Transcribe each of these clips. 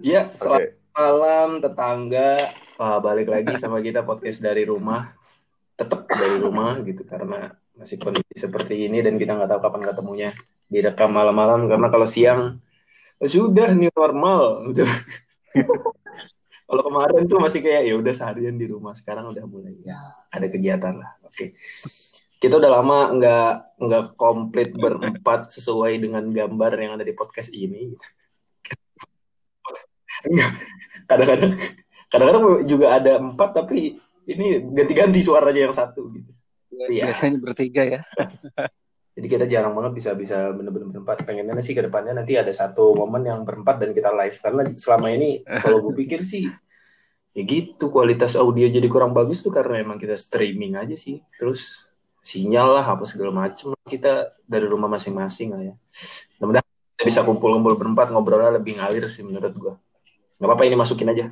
Ya, selamat malam tetangga. Wah, balik lagi sama kita podcast dari rumah. Tetap dari rumah gitu karena masih kondisi seperti ini dan kita nggak tahu kapan ketemunya. Direkam malam-malam karena kalau siang ya sudah new normal gitu. kalau kemarin tuh masih kayak ya udah seharian di rumah. Sekarang udah mulai ya ada kegiatan lah. Oke. Kita udah lama nggak nggak komplit berempat sesuai dengan gambar yang ada di podcast ini. Gitu kadang-kadang kadang-kadang juga ada empat tapi ini ganti-ganti suaranya yang satu gitu. Ya. Biasanya bertiga ya. Jadi kita jarang banget bisa bisa bener-bener berempat. Pengennya sih ke depannya nanti ada satu momen yang berempat dan kita live. Karena selama ini kalau gue pikir sih ya gitu kualitas audio jadi kurang bagus tuh karena emang kita streaming aja sih. Terus sinyal lah apa segala macem kita dari rumah masing-masing lah ya. Mudah-mudahan kita bisa kumpul-kumpul berempat ngobrolnya lebih ngalir sih menurut gue nggak apa-apa ini masukin aja.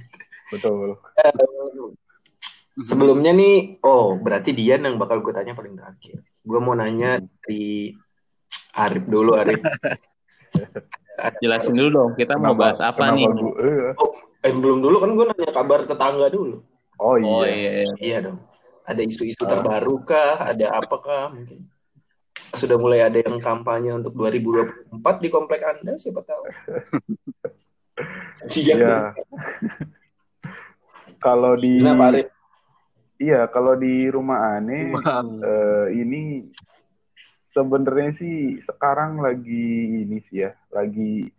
Betul. Eh, sebelumnya nih oh berarti Dian yang bakal gue tanya paling terakhir. Gue mau nanya di Arif dulu Arif. Jelasin dulu dong kita kenapa, mau bahas apa nih? iya. oh, eh, belum dulu kan gue nanya kabar tetangga dulu. Oh iya. Oh, iya, iya. iya dong. Ada isu-isu terbaru kah ada apakah? Mungkin. Sudah mulai ada yang kampanye untuk 2024 di komplek Anda siapa tahu Iya. kalau di Iya, kalau di rumah aneh uh, ini sebenarnya sih sekarang lagi ini sih ya, lagi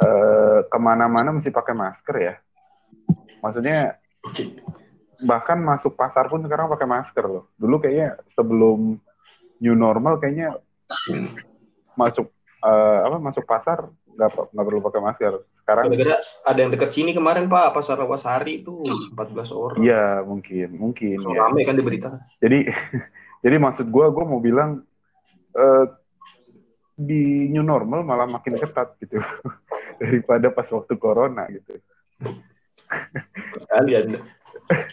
uh, ke mana-mana mesti pakai masker ya. Maksudnya bahkan masuk pasar pun sekarang pakai masker loh. Dulu kayaknya sebelum new normal kayaknya masuk uh, apa masuk pasar nggak nggak perlu pakai masker. Sekarang gara ada yang dekat sini kemarin Pak, pasar Rawasari itu 14 orang. Iya, mungkin, mungkin. So, ya. Rame kan di berita. Jadi jadi maksud gue, gue mau bilang uh, di new normal malah makin ketat gitu daripada pas waktu corona gitu. Kalian.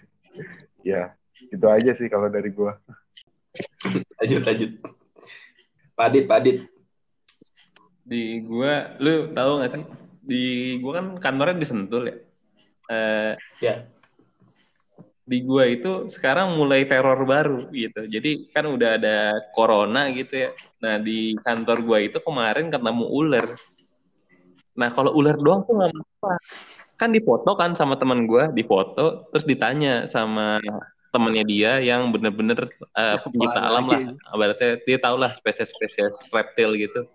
ya, itu aja sih kalau dari gue. lanjut, lanjut. Padit, Padit di gua lu tahu gak sih di gua kan kantornya di Sentul ya. Uh, ya. di gua itu sekarang mulai teror baru gitu. Jadi kan udah ada corona gitu ya. Nah di kantor gua itu kemarin ketemu ular. Nah kalau ular doang tuh nggak masalah kan dipoto kan sama teman gua dipoto terus ditanya sama temennya dia yang bener-bener uh, pencipta alam lah. berarti dia tahu lah spesies-spesies reptil gitu.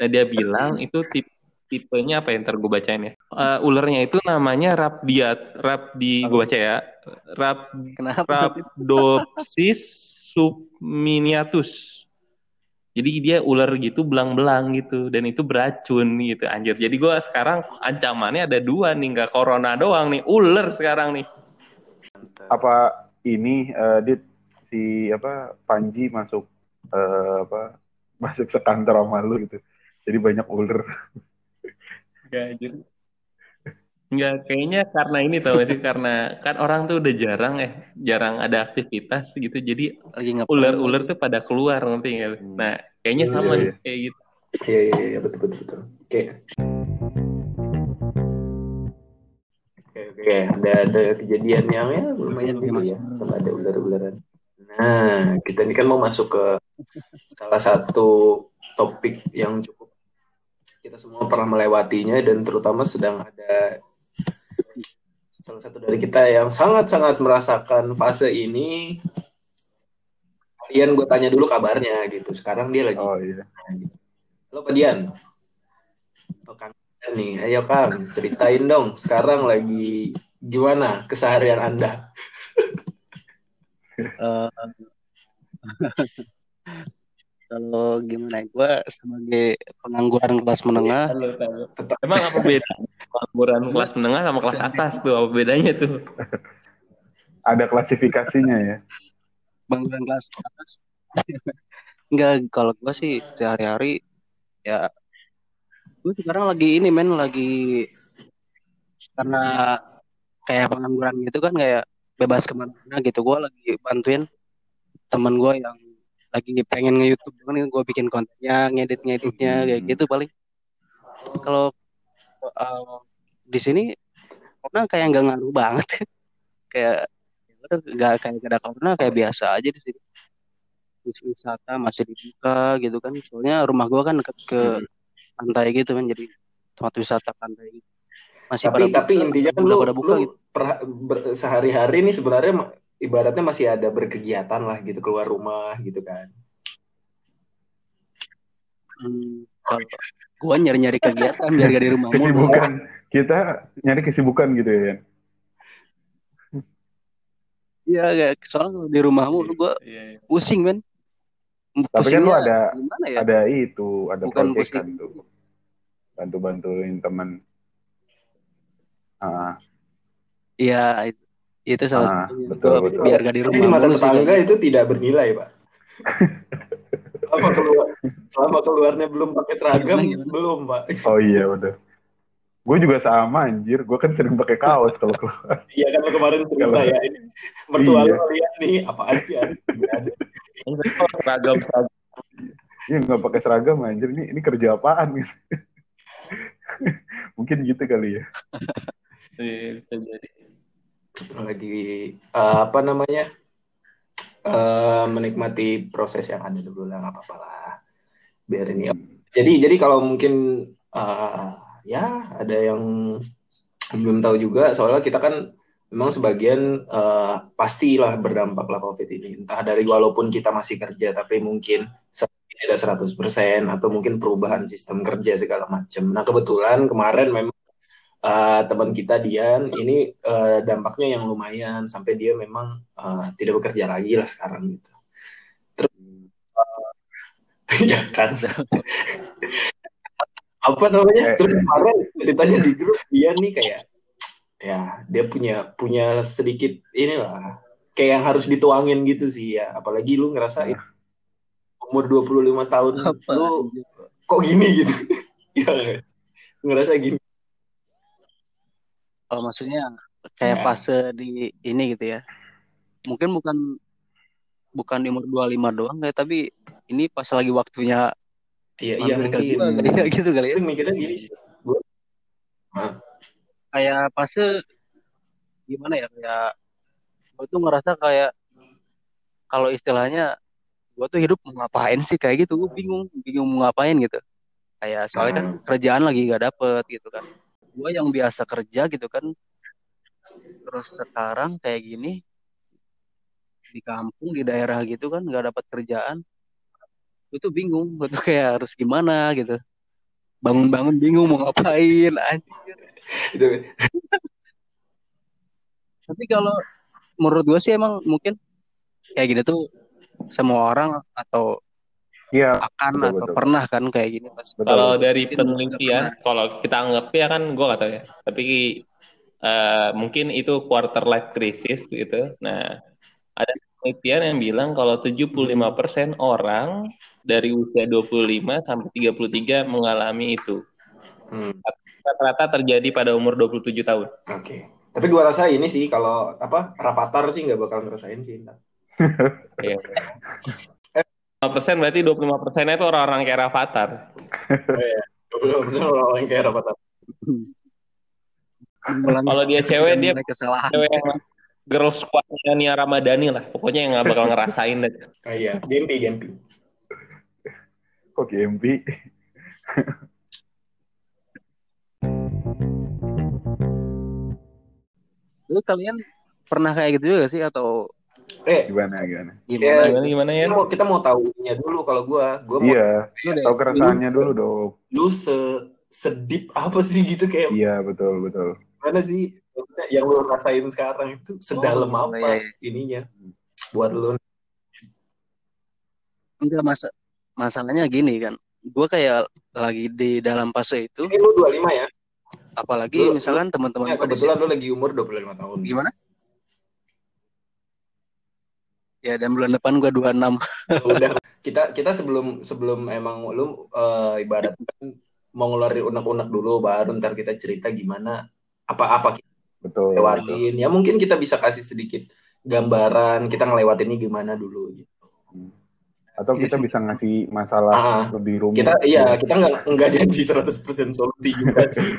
Nah, dia bilang itu tipe tipenya apa yang ntar gue bacain ya. Uh, ulernya itu namanya Rhabdiat, Rhabdi gue baca ya. Rab, Rhabdopsis subminiatus. Jadi dia ular gitu belang-belang gitu dan itu beracun gitu anjir. Jadi gue sekarang ancamannya ada dua nih nggak corona doang nih, ular sekarang nih. Apa ini uh, dit si apa Panji masuk uh, apa masuk sekantor sama lu gitu jadi banyak ular Gak jadi Enggak, kayaknya karena ini tau gak sih karena kan orang tuh udah jarang ya, jarang ada aktivitas gitu. Jadi ular-ular tuh pada keluar nanti ya. Hmm. Nah, kayaknya iya, sama iya, iya. kayak gitu. Iya, iya, iya, betul, betul, betul. Oke. Oke, oke. Ada, ada kejadian yang ya lumayan gitu ya. Kalau ada ular-ularan. Nah, kita ini kan mau masuk ke salah satu topik yang cukup kita semua pernah melewatinya dan terutama sedang ada salah satu dari kita yang sangat-sangat merasakan fase ini. Kalian gue tanya dulu kabarnya gitu. Sekarang dia lagi. Oh iya. Halo Pak Dian. Oh, Kang nih, ayo Kang, ceritain dong. Sekarang lagi gimana keseharian Anda? uh, kalau gimana? Gue sebagai pengangguran kelas menengah. emang apa beda pengangguran kelas menengah sama kelas atas tuh? Apa bedanya tuh? Ada klasifikasinya ya? Pengangguran kelas atas? Enggak kalau gue sih sehari-hari ya gue sekarang lagi ini men lagi karena kayak pengangguran gitu kan kayak bebas ke mana-mana gitu. Gue lagi bantuin temen gue yang lagi pengen nge YouTube kan gue bikin kontennya ngedit ngeditnya kayak gitu paling kalau uh, di sini karena kayak nggak ngaruh banget kayak ya nggak kayak ada corona kayak biasa aja di sini wisata masih dibuka gitu kan soalnya rumah gua kan deket ke Hmm. pantai gitu kan jadi tempat wisata pantai gitu. masih tapi pada tapi buka, intinya kan udah lu, pada buka lu gitu sehari-hari nih sebenarnya ibaratnya masih ada berkegiatan lah gitu keluar rumah gitu kan Hmm, kalau gua nyari-nyari kegiatan biar gak di rumah mulu. Kesibukan. Kita nyari kesibukan gitu ya. Iya, kayak soalnya di rumah mulu gua Iya, iya. pusing men. Tapi kan lu ada ya? ada itu, ada Bukan project pusing. kan tuh. Bantu-bantuin teman. Ah, Iya, itu, itu salah Ah, satunya. betul, Gua betul. biar gak di rumah di mata tetangga itu tidak bernilai pak selama keluar selama keluarnya belum pakai seragam Gimana, gimana? belum pak oh iya udah. Gue juga sama anjir. Gue kan sering pakai kaos kalau keluar. iya kan kemarin cerita ya ini mertua Iya. lu lihat nih apaan sih seragam seragam. Iya nggak pakai seragam anjir. Ini ini kerja apaan gitu. Mungkin gitu kali ya. Iya, bisa jadi. Lagi eh, apa namanya eh, menikmati proses yang ada dulu lah nggak apa-apa lah. Biar ini jadi jadi kalau mungkin eh, ya ada yang belum tahu juga soalnya kita kan memang sebagian eh, pastilah berdampak lah covid ini. Entah dari walaupun kita masih kerja tapi mungkin tidak 100% atau mungkin perubahan sistem kerja segala macam. Nah kebetulan kemarin memang eh, teman kita Dian ini eh, dampaknya yang lumayan sampai dia memang eh, tidak bekerja lagi lah sekarang gitu. Terus ya kan apa namanya? Eh. Terus kemarin ceritanya di grup dia nih kayak ya dia punya punya sedikit inilah kayak yang harus dituangin gitu sih ya. Apalagi lu ngerasain umur 25 tahun Apa? lu kok gini gitu. ya ngerasa gini. Oh, maksudnya kayak Ya. fase di ini gitu ya. Mungkin bukan bukan di umur 25 doang kayak tapi ini pas lagi waktunya Iya iya mungkin. gua kali ya, gitu kali ya. Mikirnya gini sih. Gua Kayak fase gimana ya kayak gue tuh ngerasa kayak kalau istilahnya gue tuh hidup mau ngapain sih kayak gitu gue bingung bingung mau ngapain gitu kayak soalnya kan Hmm. kerjaan lagi gak dapet gitu kan gue yang biasa kerja gitu kan. Terus sekarang kayak gini di kampung di daerah gitu kan nggak dapat kerjaan. Gue tuh bingung gue tuh kayak harus gimana gitu. Bangun-bangun bingung mau ngapain anjir. Tapi kalau menurut gue sih emang mungkin kayak gini tuh semua orang atau Iya, akan betul, atau betul. pernah kan kayak gini pas betul. Kalau dari penelitian, kalau kita anggap ya kan gue gak tahu ya. Tapi eh, mungkin itu quarter life crisis gitu. Nah, ada penelitian yang bilang kalau 75% orang dari usia 25 sampai 33 mengalami itu. Hmm, Rata-rata terjadi pada umur 27 tahun. Oke. Tapi gua rasa ini sih kalau apa rapatar sih nggak bakal ngerasain sih. Iya. 5% berarti 25 persennya itu orang-orang kayak Rafathar. Betul-betul orang yang kayak rapatar. Kalau dia cewek, dia kesalahan Cewek yang girl squadnya Nia Ramadhani lah. Pokoknya yang gak bakal ngerasain deh. Oh, iya, Gempi, Gempi. Kok GMP? Lu kalian pernah kayak gitu juga sih atau Eh, Gimana gimana? gimana? Gimana gimana ya? kita mau, kita mau tahunya dulu kalau gua, gua mau Iya, tahu keresahannya dulu dong. lu se sedip apa sih gitu kayak Iya, betul betul. mana sih maksudnya yang lu rasain sekarang itu sedalam Oh, apa iya, iya. ininya buat lu enggak masa masalahnya gini kan. Gue kayak lagi di dalam fase itu, ini lu 25 ya apalagi Lu- misalkan teman-teman Ya, kebetulan lu lagi umur 25 tahun gimana? Ya dan bulan depan gue 26. udah kita kita sebelum sebelum emang lu eh, ibarat kan mau ngeluarin unek-unek dulu baru ntar kita cerita gimana apa-apa kita Betul. betul. lewatin ya mungkin kita bisa kasih sedikit gambaran kita ngelewatinnya gimana dulu gitu. Atau Iya kita sih. bisa ngasih masalah Ah, lebih rumit. kita iya kita nggak nggak janji 100% solusi juga sih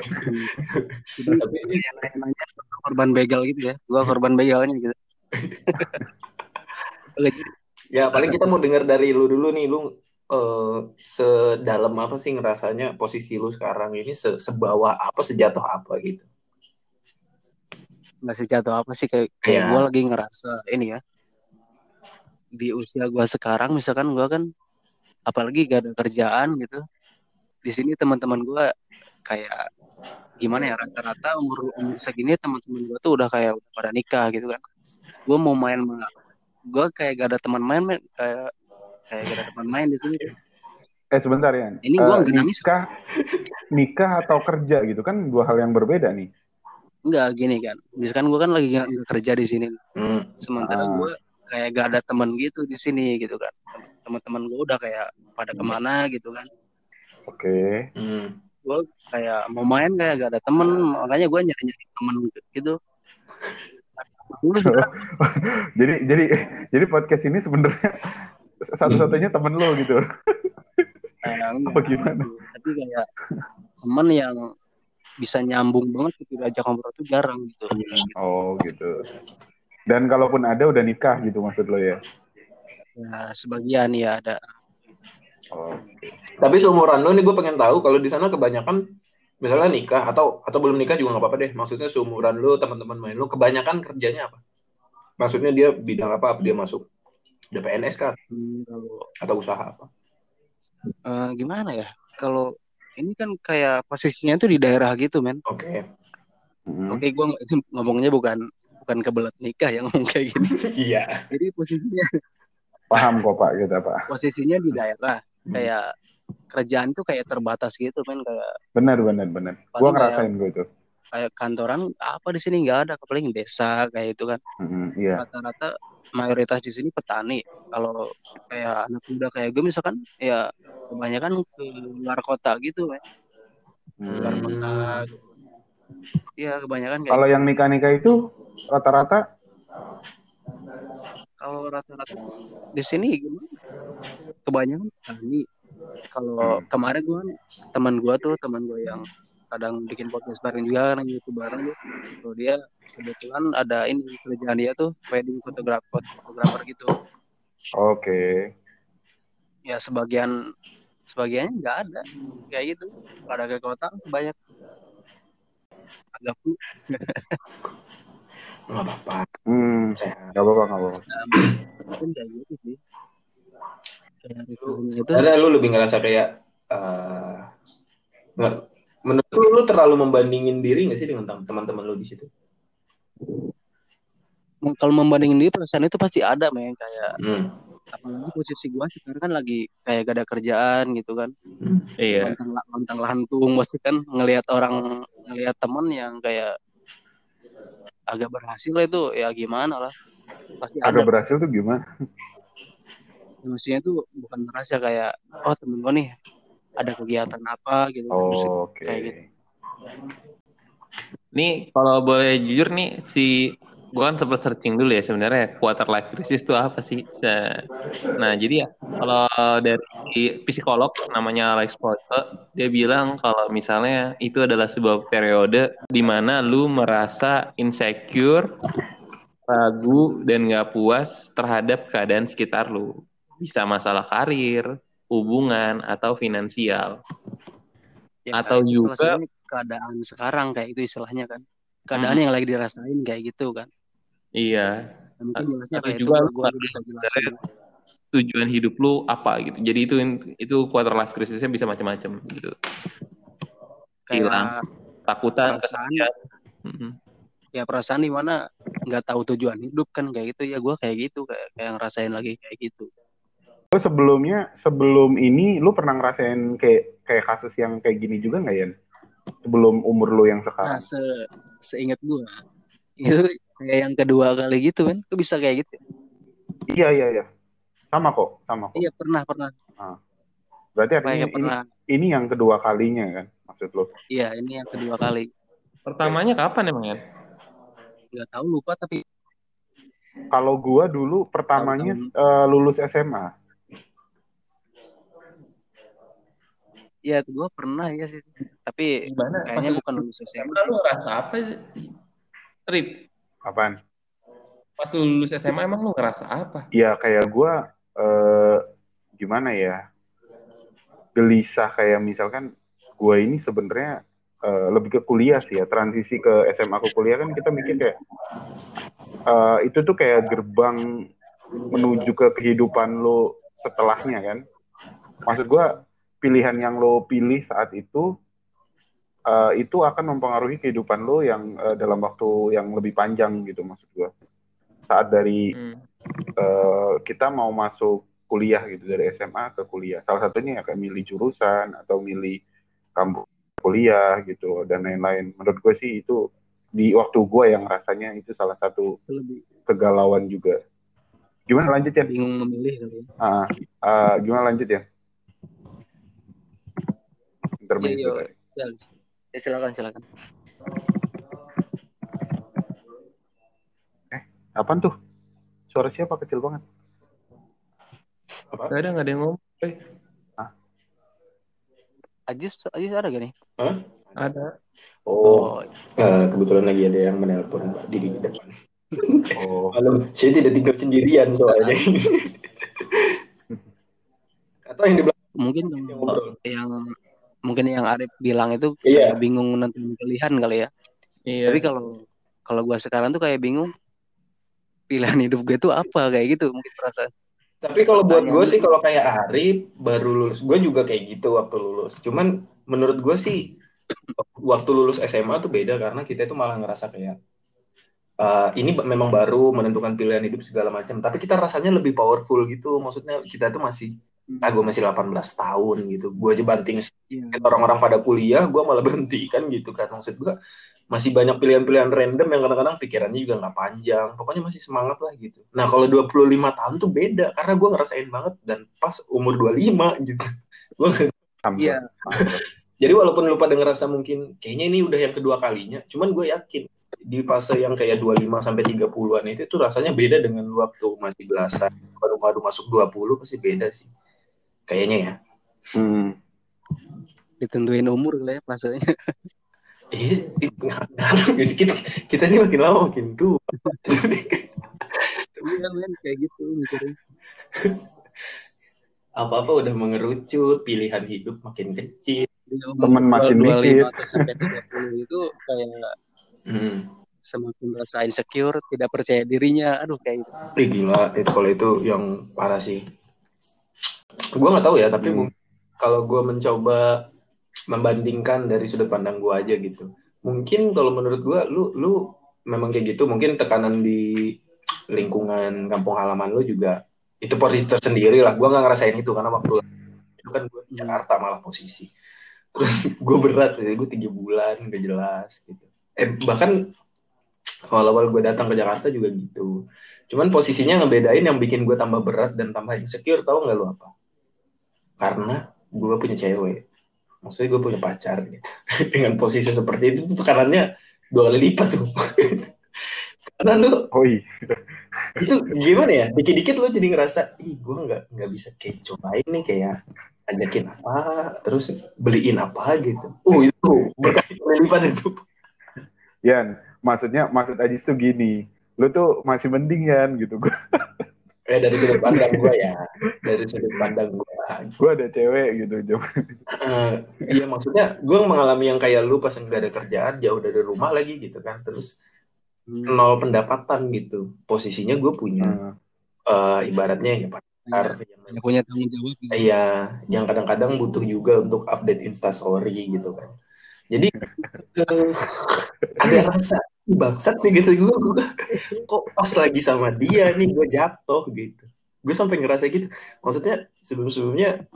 tapi yang nanya korban begal gitu ya. Gua korban begalnya gitu. Ya paling kita mau dengar dari lu dulu nih. Lu eh, sedalam apa sih ngerasanya posisi lu sekarang ini? Se sebawah apa sejatuh apa gitu? Nggak sejatuh apa sih. Kayak kayak Iya. gue lagi ngerasa ini ya. Di usia gue sekarang misalkan gue kan apalagi gak ada kerjaan gitu. Di sini teman-teman gue kayak gimana ya rata-rata umur umur segini teman-teman gue tuh udah kayak udah pada nikah gitu kan. Gue mau main gue kayak gak ada teman main men. kayak kayak gak ada teman main di sini Eh sebentar ya. Ini gua nggak nangis. nikah, nikah atau kerja gitu kan dua hal yang berbeda nih. Enggak gini kan misalkan gue kan lagi kerja di sini hmm. sementara Ah. gue kayak gak ada temen gitu di sini gitu kan teman-teman gue udah kayak pada ke mana gitu kan Oke. Hmm. gue kayak mau main kayak gak ada temen makanya gue nyari nyari temen gitu jadi jadi jadi podcast ini sebenarnya satu-satunya temen lo gitu. enggak. Apa gimana? tapi kayak temen yang bisa nyambung banget gitu diajak ngobrol tuh jarang gitu Oh gitu. Dan kalaupun ada udah nikah gitu maksud lo ya. ya sebagian ya ada Oke. tapi seumuran lu nih gue pengen tahu kalau di sana kebanyakan misalnya nikah atau atau belum nikah juga nggak apa-apa deh. Maksudnya seumuran lu teman-teman main lu kebanyakan kerjanya apa? Maksudnya dia bidang apa? Apa dia masuk udah PNS kah? Hmm, atau usaha apa? Eh, gimana ya? Kalau ini kan kayak posisinya tuh di daerah gitu men. Oke. Mm-mm. oke gue ngomongnya bukan bukan kebelet nikah yang ngomong kayak gini. Iya. Jadi posisinya Paham kok Pak kita Pak. posisinya di daerah. Hmm. kayak kerjaan tuh kayak terbatas gitu men kayak Benar benar benar. Gua ngerasain gue itu. kayak kantoran apa di sini nggak ada paling desa kayak itu kan Mm-mm, Iya. rata-rata mayoritas di sini petani kalau kayak anak muda kayak gue misalkan ya kebanyakan ke luar kota gitu luar Hmm. kota gitu. Iya kebanyakan kayak Kalau yang nikah-nikah itu rata-rata kalau rata-rata di sini gimana kebanyakan petani kalau Hmm. kemarin gue teman gue tuh teman gue yang kadang bikin podcast bareng juga kan YouTube bareng tuh Tuh dia kebetulan ada ini kerjaan dia tuh wedding fotografer fotografer gitu oke. ya sebagian sebagiannya nggak ada kayak gitu pada ke kota banyak agak flu nggak apa-apa Hmm, sehat gak apa-apa, gak apa-apa. mungkin kayak gitu sih kayak resikonya itu karena lu lebih ngerasa kayak eh, nggak menurut lu, lu terlalu membandingin diri nggak sih dengan tem- teman-teman lu di situ kalau membandingin diri perasaan itu pasti ada men kayak hmm. apalagi posisi gua sekarang kan lagi kayak gak ada kerjaan gitu kan Hmm. Iya. lontang lontang lantung pasti kan ngelihat orang ngelihat temen yang kayak agak berhasil itu ya gimana lah pasti ada Agak berhasil tuh gimana? Maksudnya tuh bukan merasa kayak oh temen gua nih ada kegiatan apa gitu kan Terus Oh, Oke. kayak gitu. Nih kalau boleh jujur nih si gua kan sempat searching dulu ya sebenarnya quarter life crisis itu apa sih? Se- Nah jadi ya kalau dari psikolog namanya Alex Porter dia bilang kalau misalnya itu adalah sebuah periode di mana lu merasa insecure, ragu dan gak puas terhadap keadaan sekitar lu. Bisa masalah karir, hubungan atau finansial. Ya, Atau itu juga- keadaan sekarang kayak itu istilahnya kan keadaan Hmm. yang lagi dirasain kayak gitu kan Iya. Ya, mungkin jelasnya Atau kayak itu juga lu gua bisa jelasin tujuan hidup lu apa gitu. Jadi itu itu quarter life crisisnya bisa macam-macam gitu. Hilang. Takutan, perasaan. Mhm. ya perasaan di mana nggak tahu tujuan hidup kan kayak gitu ya gue kayak gitu kayak kayak ngerasain lagi kayak gitu Lu sebelumnya, sebelum ini, lu pernah ngerasain kayak kayak kasus yang kayak gini juga nggak, Yan? Sebelum umur lu yang nah sekarang. se seingat gue itu kayak yang kedua kali gitu kan kok bisa kayak gitu Iya, iya, iya. Sama kok, sama kok. iya pernah pernah Berarti artinya ini, pernah ini yang kedua kalinya kan, maksud lu? iya ini yang kedua kali Pertamanya kapan emang ya? nggak tahu lupa tapi Kalau gua dulu pertamanya eh, lulus SMA. Ya gue pernah ya sih tapi Gimana? kayaknya Pas bukan lu- lulus SMA lu ngerasa apa? Rip, Apaan? pas lu lulus SMA emang lu ngerasa apa? Ya kayak gue eh, gimana ya gelisah kayak misalkan gue ini sebenarnya eh, lebih ke kuliah sih ya transisi ke SMA ke kuliah kan kita mikir kayak eh, itu tuh kayak gerbang menuju ke kehidupan lo setelahnya kan maksud gue pilihan yang lo pilih saat itu eh, itu akan mempengaruhi kehidupan lo yang eh, dalam waktu yang lebih panjang gitu maksud gue saat dari Hmm. eh, kita mau masuk kuliah gitu dari SMA ke kuliah. Salah satunya ya kayak milih jurusan atau milih kampus kuliah gitu dan lain-lain. Menurut gue sih itu di waktu gue yang rasanya itu salah satu lebih kegalauan juga. Gimana lanjut ya? bingung memilih kali ya Ah, ah, gimana lanjut ya? Intermezzo Iya, tadi. ya, ya silakan silakan Apaan tuh? Suara siapa kecil banget? Apa? Gak ada, gak ada yang ngomong. Eh, Ajis Ajis ada gak nih Hah? ada. Oh, eh, kebetulan lagi ada yang menelpon Mbak di depan. Oh, Halo, saya tidak tinggal sendirian soalnya. Atau yang di belakang mungkin yang yang mungkin yang Arif bilang itu Iya. kayak bingung nentuin pilihan kali ya Iya. tapi kalau kalau gue sekarang tuh kayak bingung pilihan hidup gue tuh apa kayak gitu mungkin perasaan Tapi kalau buat gue sih kalau kayak Arif baru lulus, gue juga kayak gitu waktu lulus. Cuman menurut gue sih waktu lulus SMA tuh beda karena kita itu malah ngerasa kayak eh, ini memang baru menentukan pilihan hidup segala macam. Tapi kita rasanya lebih powerful gitu. Maksudnya kita tuh masih, ah gue masih 18 tahun gitu. Gue aja banting Iya. sedikit orang-orang pada kuliah, gue malah berhenti kan gitu kan. Maksud gue masih banyak pilihan-pilihan random yang kadang-kadang pikirannya juga nggak panjang. Pokoknya masih semangat lah gitu. Nah kalau 25 tahun tuh beda karena gue ngerasain banget dan pas umur 25 gitu. Gua nggak- hampir. Iya. Jadi walaupun lu pada ngerasa mungkin kayaknya ini udah yang kedua kalinya, cuman gue yakin di fase yang kayak 25 sampai 30-an itu tuh rasanya beda dengan lu waktu masih belasan, baru-baru masuk 20 pasti beda sih. Kayaknya ya. Hmm. ditentuin umur kali ya maksudnya Iya, gitu. kita, kita ini makin lama makin tua. iya men kayak gitu mikirnya Apa-apa udah mengerucut, pilihan hidup makin kecil. Temen umur makin 25 dikit. atau sampai 30 itu kayak Hmm. semakin merasa insecure tidak percaya dirinya aduh kayak gitu Ih, gila, itu kalau itu yang parah sih. Gue nggak tahu ya, tapi Hmm. kalau gue mencoba membandingkan dari sudut pandang gue aja gitu. Mungkin kalau menurut gue, lu lu memang kayak gitu. Mungkin tekanan di lingkungan kampung halaman lu juga itu posisi tersendiri lah. Gue nggak ngerasain itu karena waktu itu kan gue di Jakarta malah posisi. Terus gue berat, ya. gue tiga bulan gak jelas gitu. Eh bahkan awal-awal gue datang ke Jakarta juga gitu. Cuman posisinya ngebedain yang bikin gue tambah berat dan tambah insecure, tau nggak lu apa? Karena gue punya cewek. Maksudnya gue punya pacar gitu. Dengan posisi seperti itu tuh tekanannya dua kali lipat tuh. Karena lu Oh iya. itu gimana ya? Dikit-dikit lu jadi ngerasa, ih gue nggak nggak bisa kayak cobain nih kayak ajakin apa, terus beliin apa gitu. Oh itu berkali-kali lipat itu. Yan, maksudnya maksud Ajis tuh gini, lu tuh masih mending Yan gitu. Gue Eh dari sudut pandang gue ya, dari sudut pandang gue. gue ada cewek gitu. Jom. Eh, iya maksudnya gue mengalami yang kayak lu pas nggak ada kerjaan jauh dari rumah lagi gitu kan terus nol pendapatan gitu posisinya gue punya Nah, eh, ibaratnya ya pacar yang Hanya punya tanggung jawab gitu. iya yang kadang-kadang butuh juga untuk update instastory gitu kan jadi eh, ada rasa "Ih, bangsat nih gitu gue gue kok pas lagi sama dia nih gue jatuh gitu. Gue sampai ngerasa gitu. Maksudnya sebelum-sebelumnya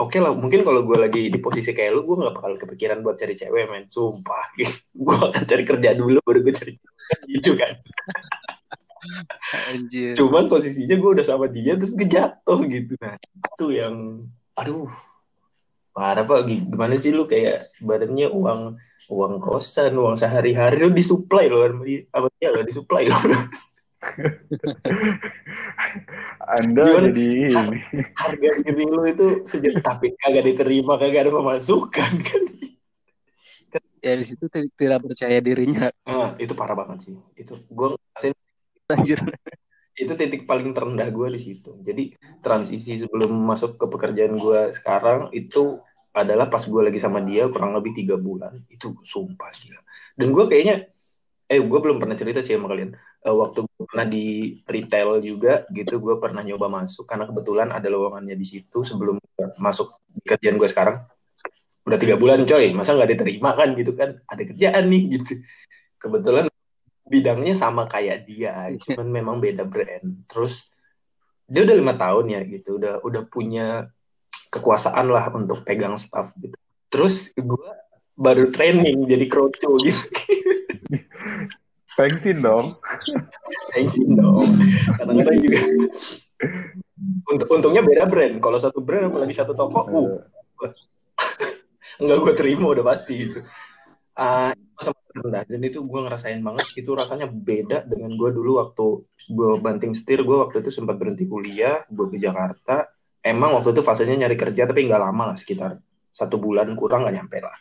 oke lah mungkin kalau gue lagi di posisi kayak lu gue nggak bakal kepikiran buat cari cewek men. Sumpah gitu. gue akan cari kerja dulu baru gue cari gitu kan. Anjir. cuman posisinya gue udah sama dia terus gue jatuh gitu. Nah itu yang aduh. Parah pak. Gimana sih lu kayak badannya uang uang kosan uang sehari-hari lu disuplai loh sama dia apa dia lo disuplai loh Anda Gimana? jadi ini. harga diri lu itu sejak tapi kagak diterima kagak ada pemasukan kan Ya di situ ti- tidak percaya dirinya nah, itu parah banget sih itu gue ngerasain anjir. itu titik paling terendah gue di situ jadi transisi sebelum masuk ke pekerjaan gue sekarang itu adalah pas gue lagi sama dia kurang lebih tiga bulan. Itu sumpah gila. Dan gue kayaknya eh gue belum pernah cerita sih sama kalian. Eh, waktu gue pernah di retail juga gitu gue pernah nyoba masuk. Karena kebetulan ada lowongannya di situ sebelum masuk di kerjaan gue sekarang. Udah tiga bulan coy. Masa nggak diterima kan gitu kan? Ada kerjaan nih gitu. Kebetulan bidangnya sama kayak dia cuman memang beda brand. Terus dia udah lima tahun ya gitu. Udah udah punya kekuasaan lah untuk pegang staff gitu. Terus gue baru training jadi kroco gitu. Thanksin dong. Thanksin dong. Kadang-kadang juga. Unt- untungnya beda brand. Kalau satu brand apalagi satu toko uh, nggak gue terima udah pasti gitu. Ah, rendah dan itu gue ngerasain banget. Itu rasanya beda dengan gue dulu waktu gue banting setir. Gue waktu itu sempat berhenti kuliah gue ke Jakarta emang waktu itu fasenya nyari kerja tapi nggak lama lah sekitar satu bulan kurang nggak nyampe lah.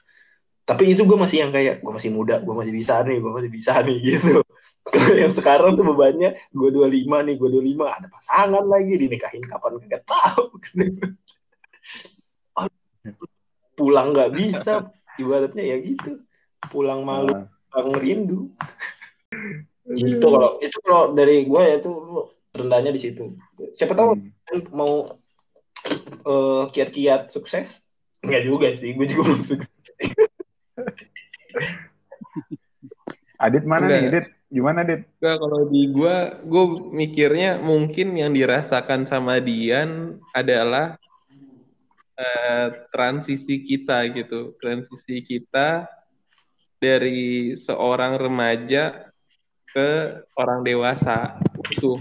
Tapi itu gue masih yang kayak gue masih muda gue masih bisa nih gue masih bisa nih gitu. Kalau yang sekarang tuh bebannya gue 25 nih gue 25 ada pasangan lagi dinikahin kapan nggak tahu. Pulang nggak bisa ibaratnya ya gitu. Pulang malu Nah, pulang rindu. Itu kalau itu kalau dari gue ya itu rendahnya di situ. Siapa tahu hmm. mau eh, kiat-kiat sukses Enggak juga sih gue juga belum sukses Adit mana Enggak. nih, Adit? Gimana, Adit? Enggak, kalau di gua, gue mikirnya mungkin yang dirasakan sama Dian adalah eh, transisi kita gitu, transisi kita dari seorang remaja ke orang dewasa itu.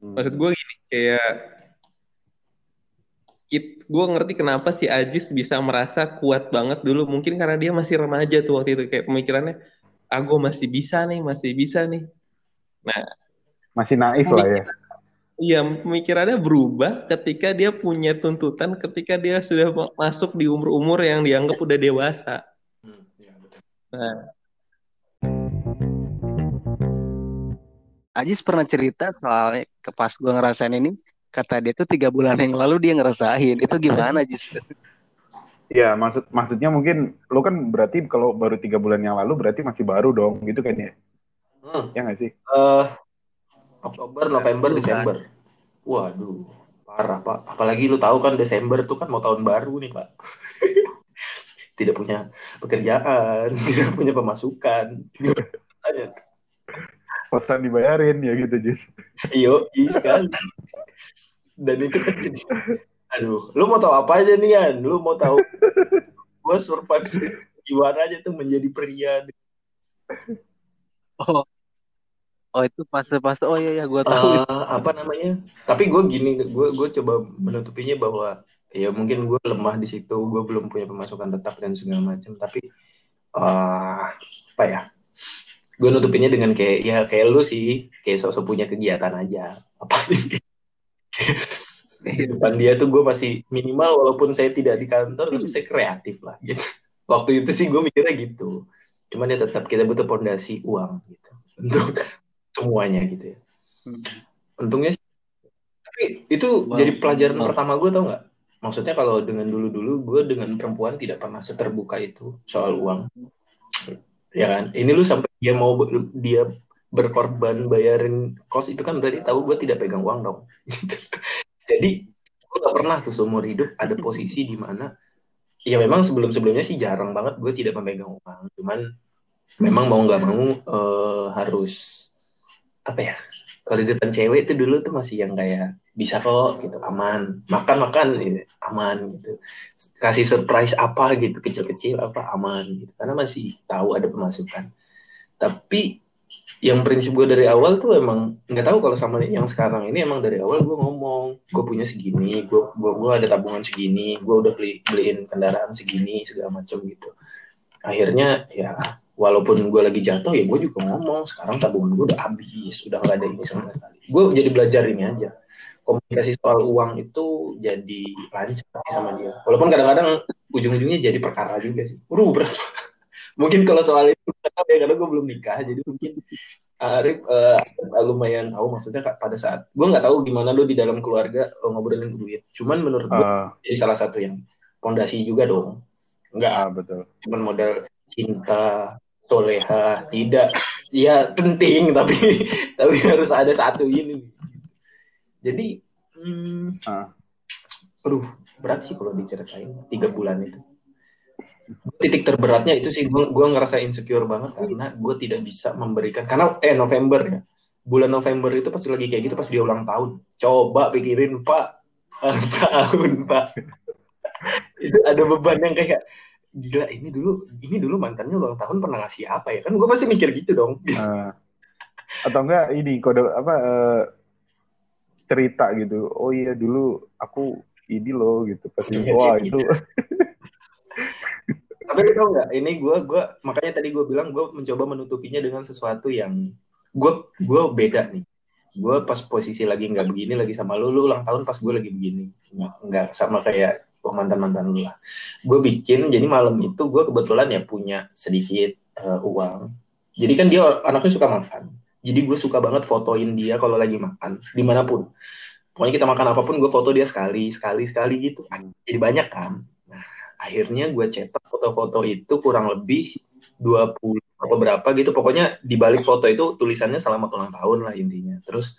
Maksud gue gini, kayak gue ngerti kenapa si Ajis bisa merasa kuat banget dulu. Mungkin karena dia masih remaja tuh waktu itu. Kayak pemikirannya, ah gue masih bisa nih, masih bisa nih. Nah, Masih naif lah ya. iya pemikirannya berubah ketika dia punya tuntutan, ketika dia sudah ma- masuk di umur-umur yang dianggap udah dewasa. Hmm, iya, betul. Nah, Ajis pernah cerita soalnya ke pas gue ngerasain ini kata dia tuh tiga bulan yang lalu dia ngerasain itu gimana Ajis? Iya, maksud maksudnya mungkin lo kan berarti kalau baru tiga bulan yang lalu berarti masih baru dong, gitu kan ya? Hmm, Ya nggak sih? eh, Oktober, November, Bukan. Desember. Waduh, parah pak. Apalagi lu tahu kan Desember tuh kan mau tahun baru nih pak. tidak punya pekerjaan, tidak punya pemasukan. Kosan dibayarin ya gitu, Jis. Iyo, iya sekali. Dan itu kan jadi, aduh, lu mau tahu apa aja nih Yan? Lu mau tahu gue survive gimana aja tuh menjadi pria Oh, oh itu fase-fase oh iya ya gue tahu. Eh, apa namanya? Tapi gue gini, gue gue coba menutupinya bahwa ya mungkin gue lemah di situ, gue belum punya pemasukan tetap dan segala macam. Tapi eh, apa ya? Gue nutupinnya dengan kayak ya kayak lu sih, kayak sosok punya kegiatan aja. Apa di depan dia tuh gue masih minimal walaupun saya tidak di kantor, tapi saya kreatif lah. Gitu. Waktu itu sih gue mikirnya gitu. Cuman ya tetap kita butuh pondasi uang gitu untuk semuanya gitu ya. Hmm. Untungnya sih- tapi itu Wow. jadi pelajaran Wow. pertama gue tau nggak? Maksudnya kalau dengan dulu-dulu gue dengan perempuan tidak pernah seterbuka itu soal uang. Ya kan? Ini lu sampai dia mau dia berkorban bayarin kos itu kan berarti tahu gue tidak pegang uang dong. Jadi gue gak pernah tuh seumur hidup ada posisi di mana ya memang sebelum-sebelumnya sih jarang banget gue tidak memegang uang. Cuman memang mau nggak mau eh, harus apa ya? Kalau di depan cewek itu dulu tuh masih yang kayak bisa kok gitu aman makan makan gitu, aman gitu kasih surprise apa gitu kecil-kecil apa aman gitu karena masih tahu ada pemasukan tapi yang prinsip gue dari awal tuh emang nggak tahu kalau sama yang sekarang ini emang dari awal gue ngomong gue punya segini gue gue gue ada tabungan segini gue udah beli beliin kendaraan segini segala macam gitu. Akhirnya ya walaupun gue lagi jatuh ya gue juga ngomong sekarang tabungan gue udah habis udah nggak ada ini sama sekali. Gue jadi belajar ini aja. Komunikasi soal uang itu jadi lancar sama dia. Walaupun kadang-kadang ujung-ujungnya jadi perkara juga sih. Waduh, berat mungkin kalau soal itu ya karena gue belum nikah jadi mungkin Arif uh, lumayan tahu maksudnya pada saat gue nggak tahu gimana lu di dalam keluarga uh, ngobrolin duit. Cuman menurut gue uh, jadi salah satu yang pondasi juga dong. Nggak uh, betul. cuman modal cinta soleha tidak ya penting tapi tapi harus ada satu ini. Jadi hmm, uh. aduh berat sih kalau diceritain tiga bulan itu titik terberatnya itu sih gue gue ngerasa insecure banget karena gue tidak bisa memberikan karena eh November ya bulan November itu pasti lagi kayak gitu pas dia ulang tahun. Coba pikirin pak. Tahun pak. Itu ada beban yang kayak gila ini dulu ini dulu mantannya ulang tahun pernah ngasih apa ya? Kan gue pasti mikir gitu dong. Uh, atau enggak ini kode apa uh, cerita gitu. Oh iya dulu aku ini loh gitu. Pasti iya, wah itu tapi lu tau nggak ini gue gue makanya tadi gue bilang gue mencoba menutupinya dengan sesuatu yang gue gue beda nih. Gue pas posisi lagi nggak begini lagi sama lu lu ulang tahun pas gue lagi begini. Nggak sama kayak mantan mantan lu lah. Gue bikin jadi malam itu gue kebetulan ya punya sedikit uh, uang. Jadi kan dia anaknya suka makan. Jadi gue suka banget fotoin dia kalau lagi makan di mana pun. Pokoknya kita makan apa pun gue foto dia sekali sekali sekali gitu. Jadi banyak kan akhirnya gue cetak foto-foto itu kurang lebih 20 apa berapa gitu. Pokoknya di balik foto itu tulisannya selamat ulang tahun lah intinya. Terus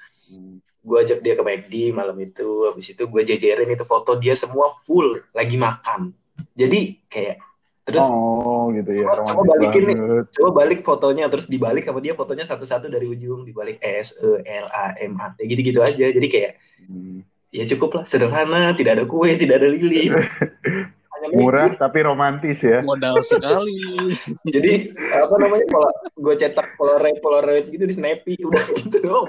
gue ajak dia ke McD malam itu habis itu gue jejerin itu foto dia semua full lagi makan. Jadi kayak terus oh gitu ya coba, coba balikin nih. coba balik fotonya terus dibalik sama dia fotonya satu-satu dari ujung dibalik S E L A M A T gitu-gitu aja. Jadi kayak hmm. ya cukup lah sederhana tidak ada kue tidak ada lilin murah tapi romantis ya. Modal sekali. Jadi apa namanya kalau gue cetak polaroid polaroid gitu di snappy udah gitu dong.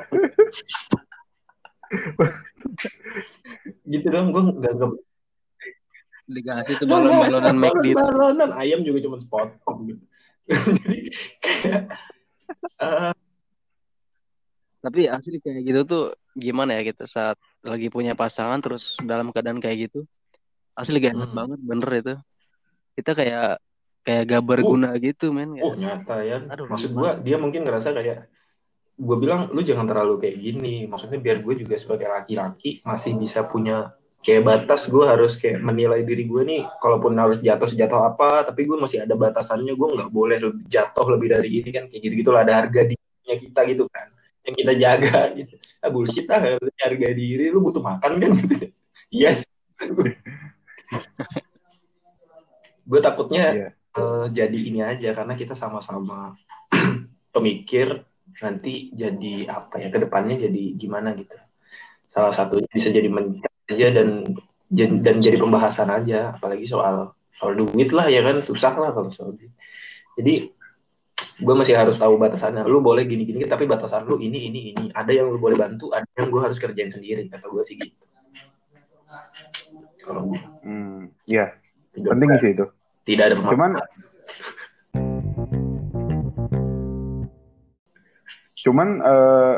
Gitu dong gue nggak nggak dikasih tuh balon-balonan McD balonan ayam juga cuma sepotong gitu. Jadi kayak uh, tapi asli kayak gitu tuh gimana ya kita saat lagi punya pasangan terus dalam keadaan kayak gitu asli gak enak hmm. banget bener itu. Kita kayak kayak gak berguna uh, gitu men oh nyata ya. Aduh, maksud gue dia mungkin ngerasa kayak gue bilang lu jangan terlalu kayak gini. Maksudnya biar gue juga sebagai laki-laki masih bisa punya kayak batas gue harus kayak menilai diri gue nih kalaupun harus jatuh sejatuh apa tapi gue masih ada batasannya gue nggak boleh jatuh lebih dari ini kan. Kayak gitu gitulah ada harga dirinya kita gitu kan. Yang kita jaga gitu. Ah bullshit ah harga diri lu butuh makan kan. Gitu yes gue takutnya yeah. Iya. uh, jadi ini aja karena kita sama-sama pemikir nanti jadi apa ya ke depannya jadi gimana gitu. Salah satunya bisa jadi mencari aja dan dan jadi pembahasan aja apalagi soal soal duit lah ya kan? Susah lah kalau soal duit. Jadi gue masih harus tahu batasannya. Lu boleh gini gini tapi batasan lu ini ini ini. Ada yang lu boleh bantu ada yang gue harus kerjain sendiri kata gue sih gitu kalau hmm, ya penting sih itu. tidak ada cuman cuman uh,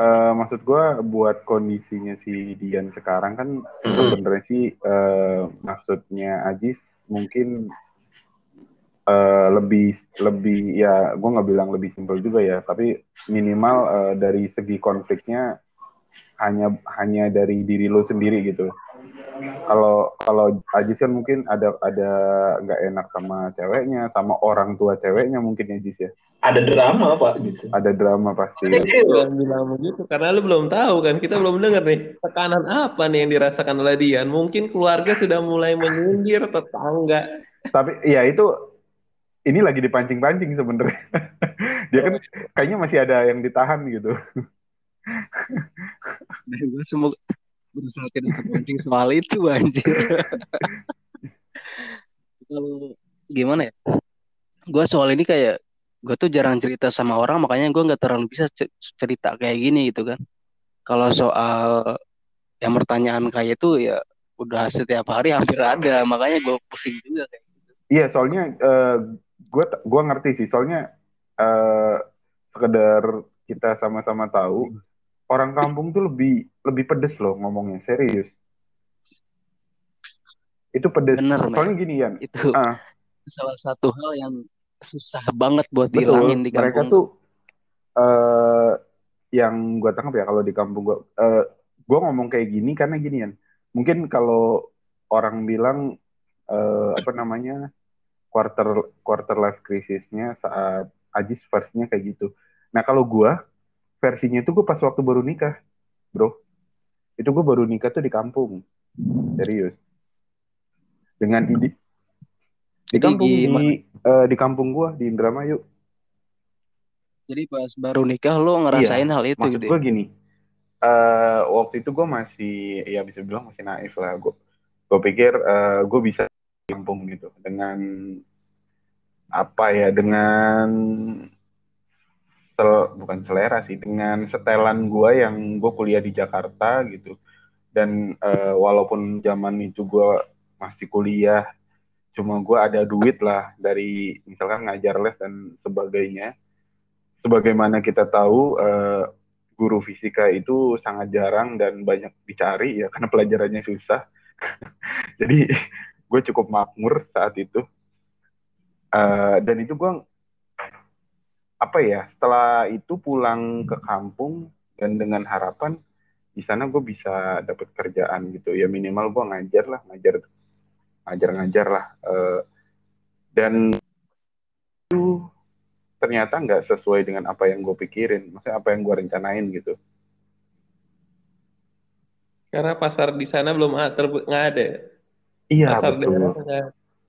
uh, maksud gue buat kondisinya si Dian sekarang kan hmm. sebenarnya sih uh, maksudnya Ajis mungkin uh, lebih lebih ya gue nggak bilang lebih simpel juga ya tapi minimal uh, dari segi konfliknya hanya hanya dari diri lo sendiri gitu kalau kalau Ajis kan mungkin ada ada nggak enak sama ceweknya, sama orang tua ceweknya mungkin Ajis ya. Ada drama pak gitu. Ada drama pasti. Jangan bilang begitu karena lu belum tahu kan kita belum dengar nih tekanan apa nih yang dirasakan oleh Dian. Mungkin keluarga sudah mulai menyindir tetangga. Tapi ya itu ini lagi dipancing-pancing sebenarnya. Dia kan kayaknya masih ada yang ditahan gitu. Gue semoga berusaha tidak terpancing soal itu anjir. Kalau gimana ya? Gue soal ini kayak gue tuh jarang cerita sama orang makanya gue nggak terlalu bisa cerita kayak gini gitu kan. Kalau soal yang pertanyaan kayak itu ya udah setiap hari hampir ada makanya gue pusing juga kayak gitu. Iya soalnya uh, gue gue ngerti sih. Soalnya uh, sekedar kita sama-sama tahu orang kampung tuh lebih lebih pedes loh ngomongnya serius. Itu pedes. Bener, soalnya gini Yan. Itu uh, salah satu hal yang susah banget buat dihilangin di kampung. mereka tuh uh, yang gue tangkap ya kalau di kampung gue uh, gue ngomong kayak gini karena gini Yan. Mungkin kalau orang bilang uh, apa namanya quarter quarter life crisisnya saat Ajis versinya kayak gitu. Nah kalau gue versinya itu gue pas waktu baru nikah, bro. Itu gue baru nikah tuh di kampung, serius. Dengan ide di kampung di, uh, di kampung gue di Indramayu. Jadi pas baru nikah lo ngerasain iya, hal itu maksud gitu. gue gini. Uh, waktu itu gue masih ya bisa bilang masih naif lah gue gue pikir uh, gue bisa kampung gitu dengan apa ya dengan sel, bukan selera sih dengan setelan gue yang gue kuliah di Jakarta gitu. Dan uh, walaupun zaman itu gue masih kuliah cuma gue ada duit lah dari misalkan ngajar les dan sebagainya. Sebagaimana kita tahu uh, guru fisika itu sangat jarang dan banyak dicari ya karena pelajarannya susah. Jadi gue cukup makmur saat itu. Uh, dan itu gue apa ya setelah itu pulang ke kampung dan dengan harapan di sana gue bisa dapat kerjaan gitu. Ya minimal gue ngajar lah ngajar ngajar ngajar lah uh, dan itu ternyata nggak sesuai dengan apa yang gue pikirin maksudnya apa yang gue rencanain gitu. Karena pasar di sana belum nggak ada iya pasar betul. daerah,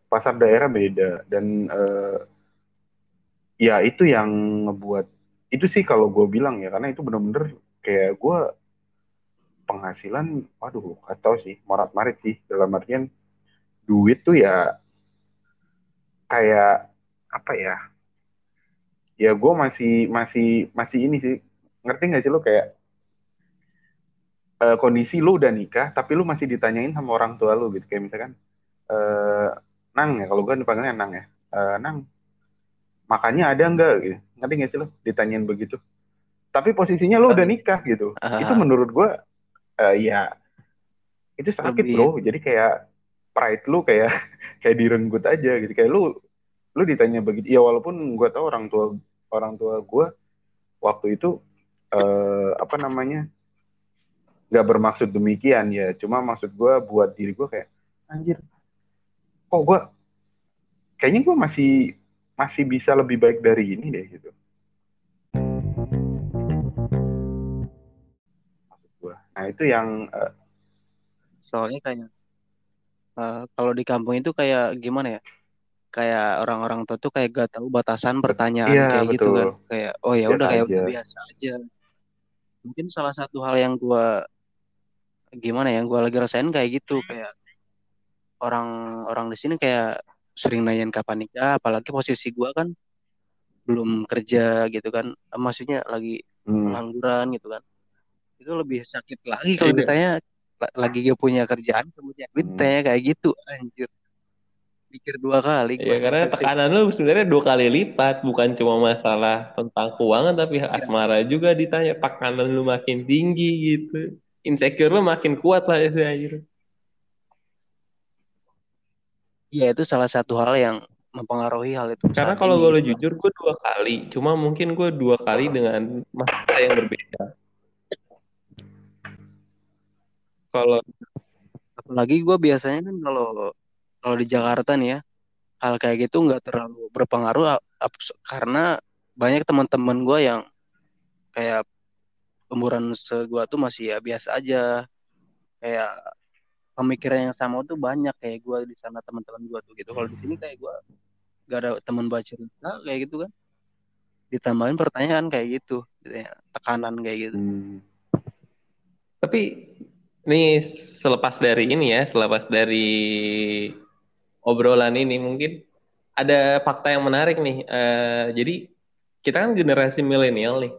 pasar daerah beda dan uh, ya itu yang ngebuat itu sih kalau gue bilang ya karena itu bener-bener kayak gue penghasilan waduh atau sih morat marit sih dalam artian duit tuh ya kayak apa ya ya gue masih masih masih ini sih ngerti nggak sih lo kayak uh, kondisi lu udah nikah tapi lu masih ditanyain sama orang tua lu gitu kayak misalkan uh, nang ya kalau gue dipanggilnya nang ya uh, nang makanya ada enggak gitu. Ngerti nggak sih lo? Ditanyain begitu. Tapi posisinya lo udah nikah gitu. Uh, itu menurut gue uh, ya itu sakit lebih... bro. Jadi kayak pride lu kayak kayak direnggut aja gitu. Kayak lu lu ditanya begitu. Ya walaupun gue tau orang tua orang tua gue waktu itu uh, apa namanya nggak bermaksud demikian ya. Cuma maksud gue buat diri gue kayak anjir kok gue kayaknya gue masih masih bisa lebih baik dari ini deh gitu. Nah itu yang uh... soalnya kayaknya uh, kalau di kampung itu kayak gimana ya? Kayak orang-orang tua tuh kayak gak tahu batasan pertanyaan iya, kayak gitu betul. gitu kan. Kayak oh ya udah kayak udah biasa aja. Mungkin salah satu hal yang gua gimana ya, gua lagi rasain kayak gitu kayak orang-orang di sini kayak sering nanyain kapan nikah apalagi posisi gue kan belum kerja gitu kan maksudnya lagi hmm. pengangguran gitu kan itu lebih sakit lagi kalau iya. ditanya lagi gak punya kerjaan kemudian duit hmm. kayak gitu anjir pikir dua kali ya karena tekanan lu sebenarnya dua kali lipat bukan cuma masalah tentang keuangan tapi ya. asmara juga ditanya tekanan lu makin tinggi gitu insecure lu makin kuat lah ya anjir Iya itu salah satu hal yang mempengaruhi hal itu. Karena kalau gue jujur gue dua kali, cuma mungkin gue dua kali dengan masa yang berbeda. Kalau apalagi gue biasanya kan kalau kalau di Jakarta nih ya hal kayak gitu nggak terlalu berpengaruh karena banyak teman-teman gue yang kayak umuran segua tuh masih ya biasa aja kayak pemikiran yang sama tuh banyak kayak gue di sana teman-teman gue tuh gitu. Kalau di sini kayak gue gak ada teman baca cerita kayak gitu kan. Ditambahin pertanyaan kayak gitu, gitu ya, tekanan kayak gitu. Hmm. tapi ini selepas dari ini ya selepas dari obrolan ini mungkin ada fakta yang menarik nih. Uh, jadi kita kan generasi milenial nih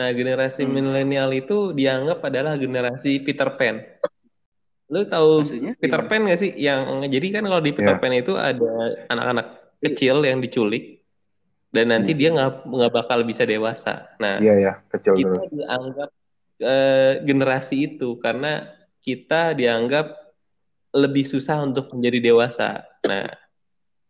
Nah, generasi hmm. milenial itu dianggap adalah generasi Peter Pan. Lu tahu Maksudnya, Peter iya. Pan gak sih? Yang jadi kan kalau di Peter yeah. Pan itu ada anak-anak kecil yang diculik dan nanti dia nggak nggak bakal bisa dewasa. Nah, Iya ya, kecil kita terus. dianggap eh, generasi itu karena kita dianggap lebih susah untuk menjadi dewasa. Nah,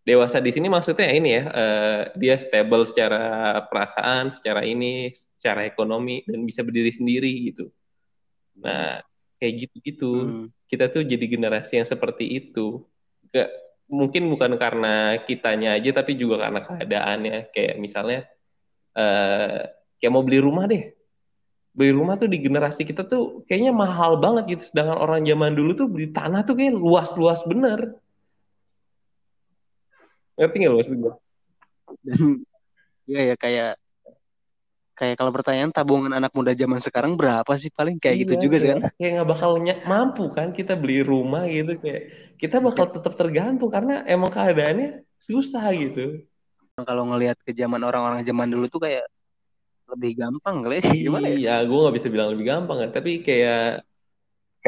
dewasa di sini maksudnya ini ya, eh, dia stable secara perasaan, secara ini, secara ekonomi dan bisa berdiri sendiri gitu. Nah, kayak gitu-gitu. Hmm. Kita tuh jadi generasi yang seperti itu. Gak, mungkin bukan karena kitanya aja, tapi juga karena keadaannya. Kayak misalnya, eh, kayak mau beli rumah deh. Beli rumah tuh di generasi kita tuh kayaknya mahal banget gitu. Sedangkan orang zaman dulu tuh beli tanah tuh kayak luas-luas bener. Ngerti nggak lo maksud gue? Iya ya kayak kayak kalau pertanyaan tabungan anak muda zaman sekarang berapa sih paling kayak gitu Iya, juga sih kan. kayak, kayak nggak bakal mampu kan kita beli rumah gitu kayak kita bakal tetap tergantung karena emang keadaannya susah gitu. Kalau ngelihat ke zaman orang-orang zaman dulu tuh kayak lebih gampang kali ya. Gimana ya? Iya, gue nggak bisa bilang lebih gampang kan, tapi kayak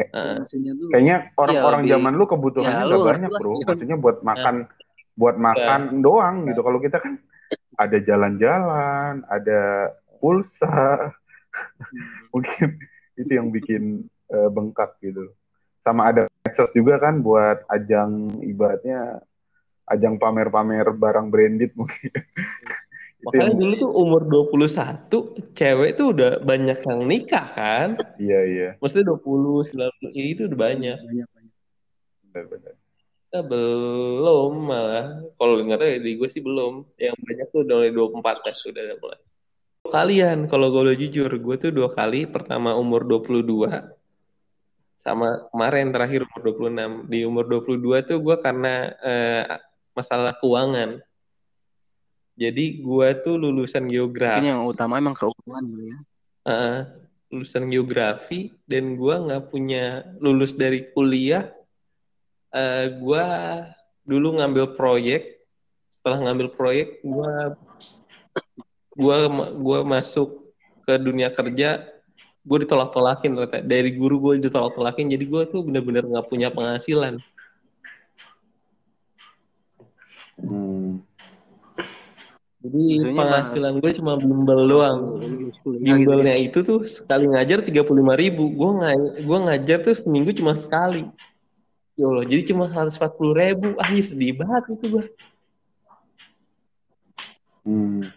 eh, Maksudnya tuh Kayaknya orang-orang lebih- zaman lu kebutuhannya ya, lu banyak, lah. bro. Maksudnya buat makan, buat makan doang gitu. Kalau kita kan ada jalan-jalan, ada pulsa, mungkin itu yang bikin eh, bengkak gitu. Sama ada medsos juga kan buat ajang ibaratnya ajang pamer-pamer barang branded mungkin. makanya yang, dulu tuh umur 21 cewek tuh udah banyak yang nikah kan. iya iya, Maksudnya 20, 19 ya itu udah banyak. banyak banyak. benar-benar. Kita belum malah. Kalau nggak tahu ya di gue sih belum. Yang banyak tuh udah mulai 24 kan sudah mulai. Kalian kalau gue udah jujur, gue tuh dua kali. Pertama umur 22 sama kemarin terakhir umur 26. Di umur 22 tuh gue karena eh, masalah keuangan. Jadi gue tuh lulusan geografi, yang utama emang keuangan ya. eh, lulusan geografi dan gue nggak punya lulus dari kuliah. Eh, gue dulu ngambil proyek. Setelah ngambil proyek, gue gua gua masuk ke dunia kerja. Gue ditolak-tolakin dari guru gue ditolak-tolakin. Jadi gue tuh bener-bener nggak punya penghasilan. Hmm. Jadi Maksudnya penghasilan gue cuma bimbel doang. Gitu ya. Bimbelnya itu tuh sekali ngajar 35.000 ribu. Gue nga gua ngajar tuh seminggu cuma sekali. Ya Allah, jadi cuma 140 ribu. Ah, iya sedih banget itu gue. Hmm.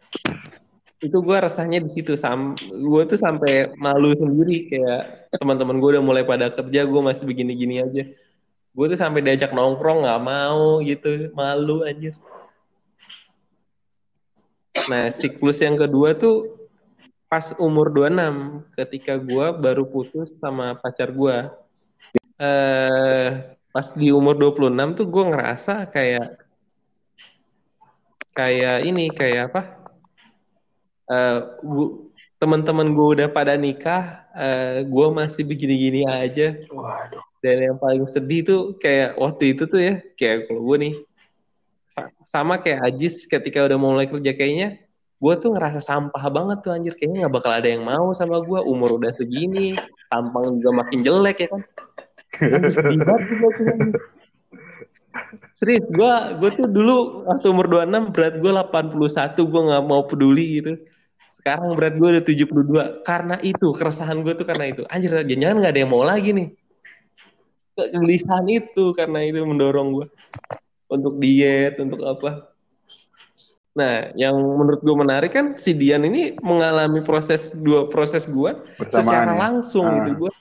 Itu gue rasanya di situ. Sam gue tuh sampai malu sendiri. Kayak teman-teman gue udah mulai pada kerja, gue masih begini-gini aja. Gue tuh sampai diajak nongkrong nggak mau gitu. Malu anjir. Nah, siklus yang kedua tuh pas umur 26 ketika gua baru putus sama pacar gua. Eh pas di umur 26 tuh gua ngerasa kayak kayak ini kayak apa? Gua- teman-teman gue udah pada nikah, eh gue masih begini-gini aja. Waduh. Dan yang paling sedih tuh kayak waktu itu tuh ya, kayak kalau gue nih, sa- sama kayak Ajis ketika udah mulai kerja kayaknya, gue tuh ngerasa sampah banget tuh anjir. Kayaknya nggak bakal ada yang mau sama gue, umur udah segini, tampang juga makin jelek ya kan. Sedih banget. Serius, gue gue tuh dulu waktu umur 26 berat gue 81, gue nggak mau peduli gitu. Sekarang berat gue udah 72. Karena itu, keresahan gue tuh karena itu. Anjir, jangan-jangan nggak ada yang mau lagi nih kegelisahan itu karena itu mendorong gue untuk diet untuk apa nah yang menurut gue menarik kan si Dian ini mengalami proses dua proses gue secara ya? langsung Ah. gitu gue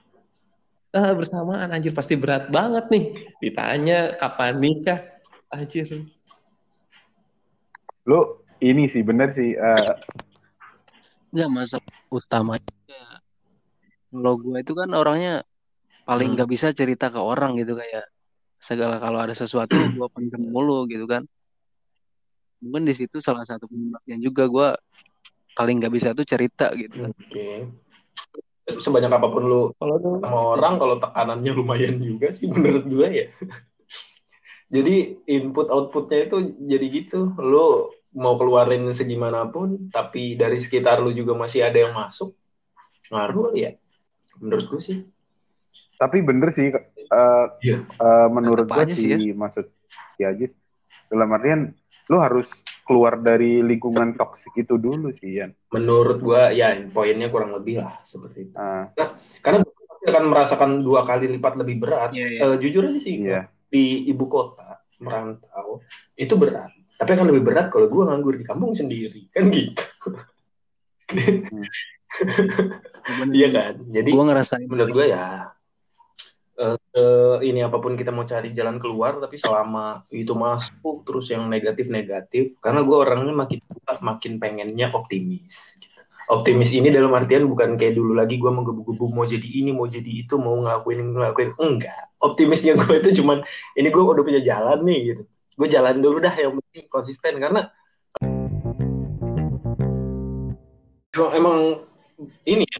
Ah, bersamaan anjir pasti berat banget nih ditanya kapan nikah anjir Lu ini sih bener sih. eh, Enggak masa utamanya kalau gue itu kan orangnya paling Hmm. nggak bisa cerita ke orang gitu kayak segala kalau ada sesuatu gue pendem mulu gitu kan mungkin di situ salah satu penyebabnya juga gue paling nggak bisa tuh cerita gitu kan Oke. Sebanyak apa pun lu kalau sama orang, kalau tekanannya lumayan juga sih menurut gue ya. Jadi input outputnya itu jadi gitu. Lu mau keluarin segimanapun, tapi dari sekitar lu juga masih ada yang masuk. Ngaruh ya. Menurut gue sih. tapi bener sih. eh, Iya. eh, menurut aja sih, sih ya. maksud si Ajis dalam artian lu harus keluar dari lingkungan toksik itu dulu sih Yan menurut gua ya poinnya kurang lebih lah seperti itu Ah, nah, karena akan merasakan dua kali lipat lebih berat Iya, iya. Eh, jujur aja sih iya di ibu kota merantau itu berat. Tapi akan lebih berat kalau gue nganggur di kampung sendiri. Kan gitu. Iya kan? Jadi Gue ngerasain. menurut gue ya eh, eh, ini apa pun kita mau cari jalan keluar tapi selama itu masuk terus yang negatif negatif karena gue orangnya makin tua, makin pengennya optimis optimis ini dalam artian bukan kayak dulu lagi gue menggebu-gebu mau jadi ini mau jadi itu mau ngelakuin ngelakuin. Enggak. Optimisnya gue itu cuman ini gue udah punya jalan nih gitu. Gue jalan dulu dah yang penting konsisten karena emang, emang ini ya,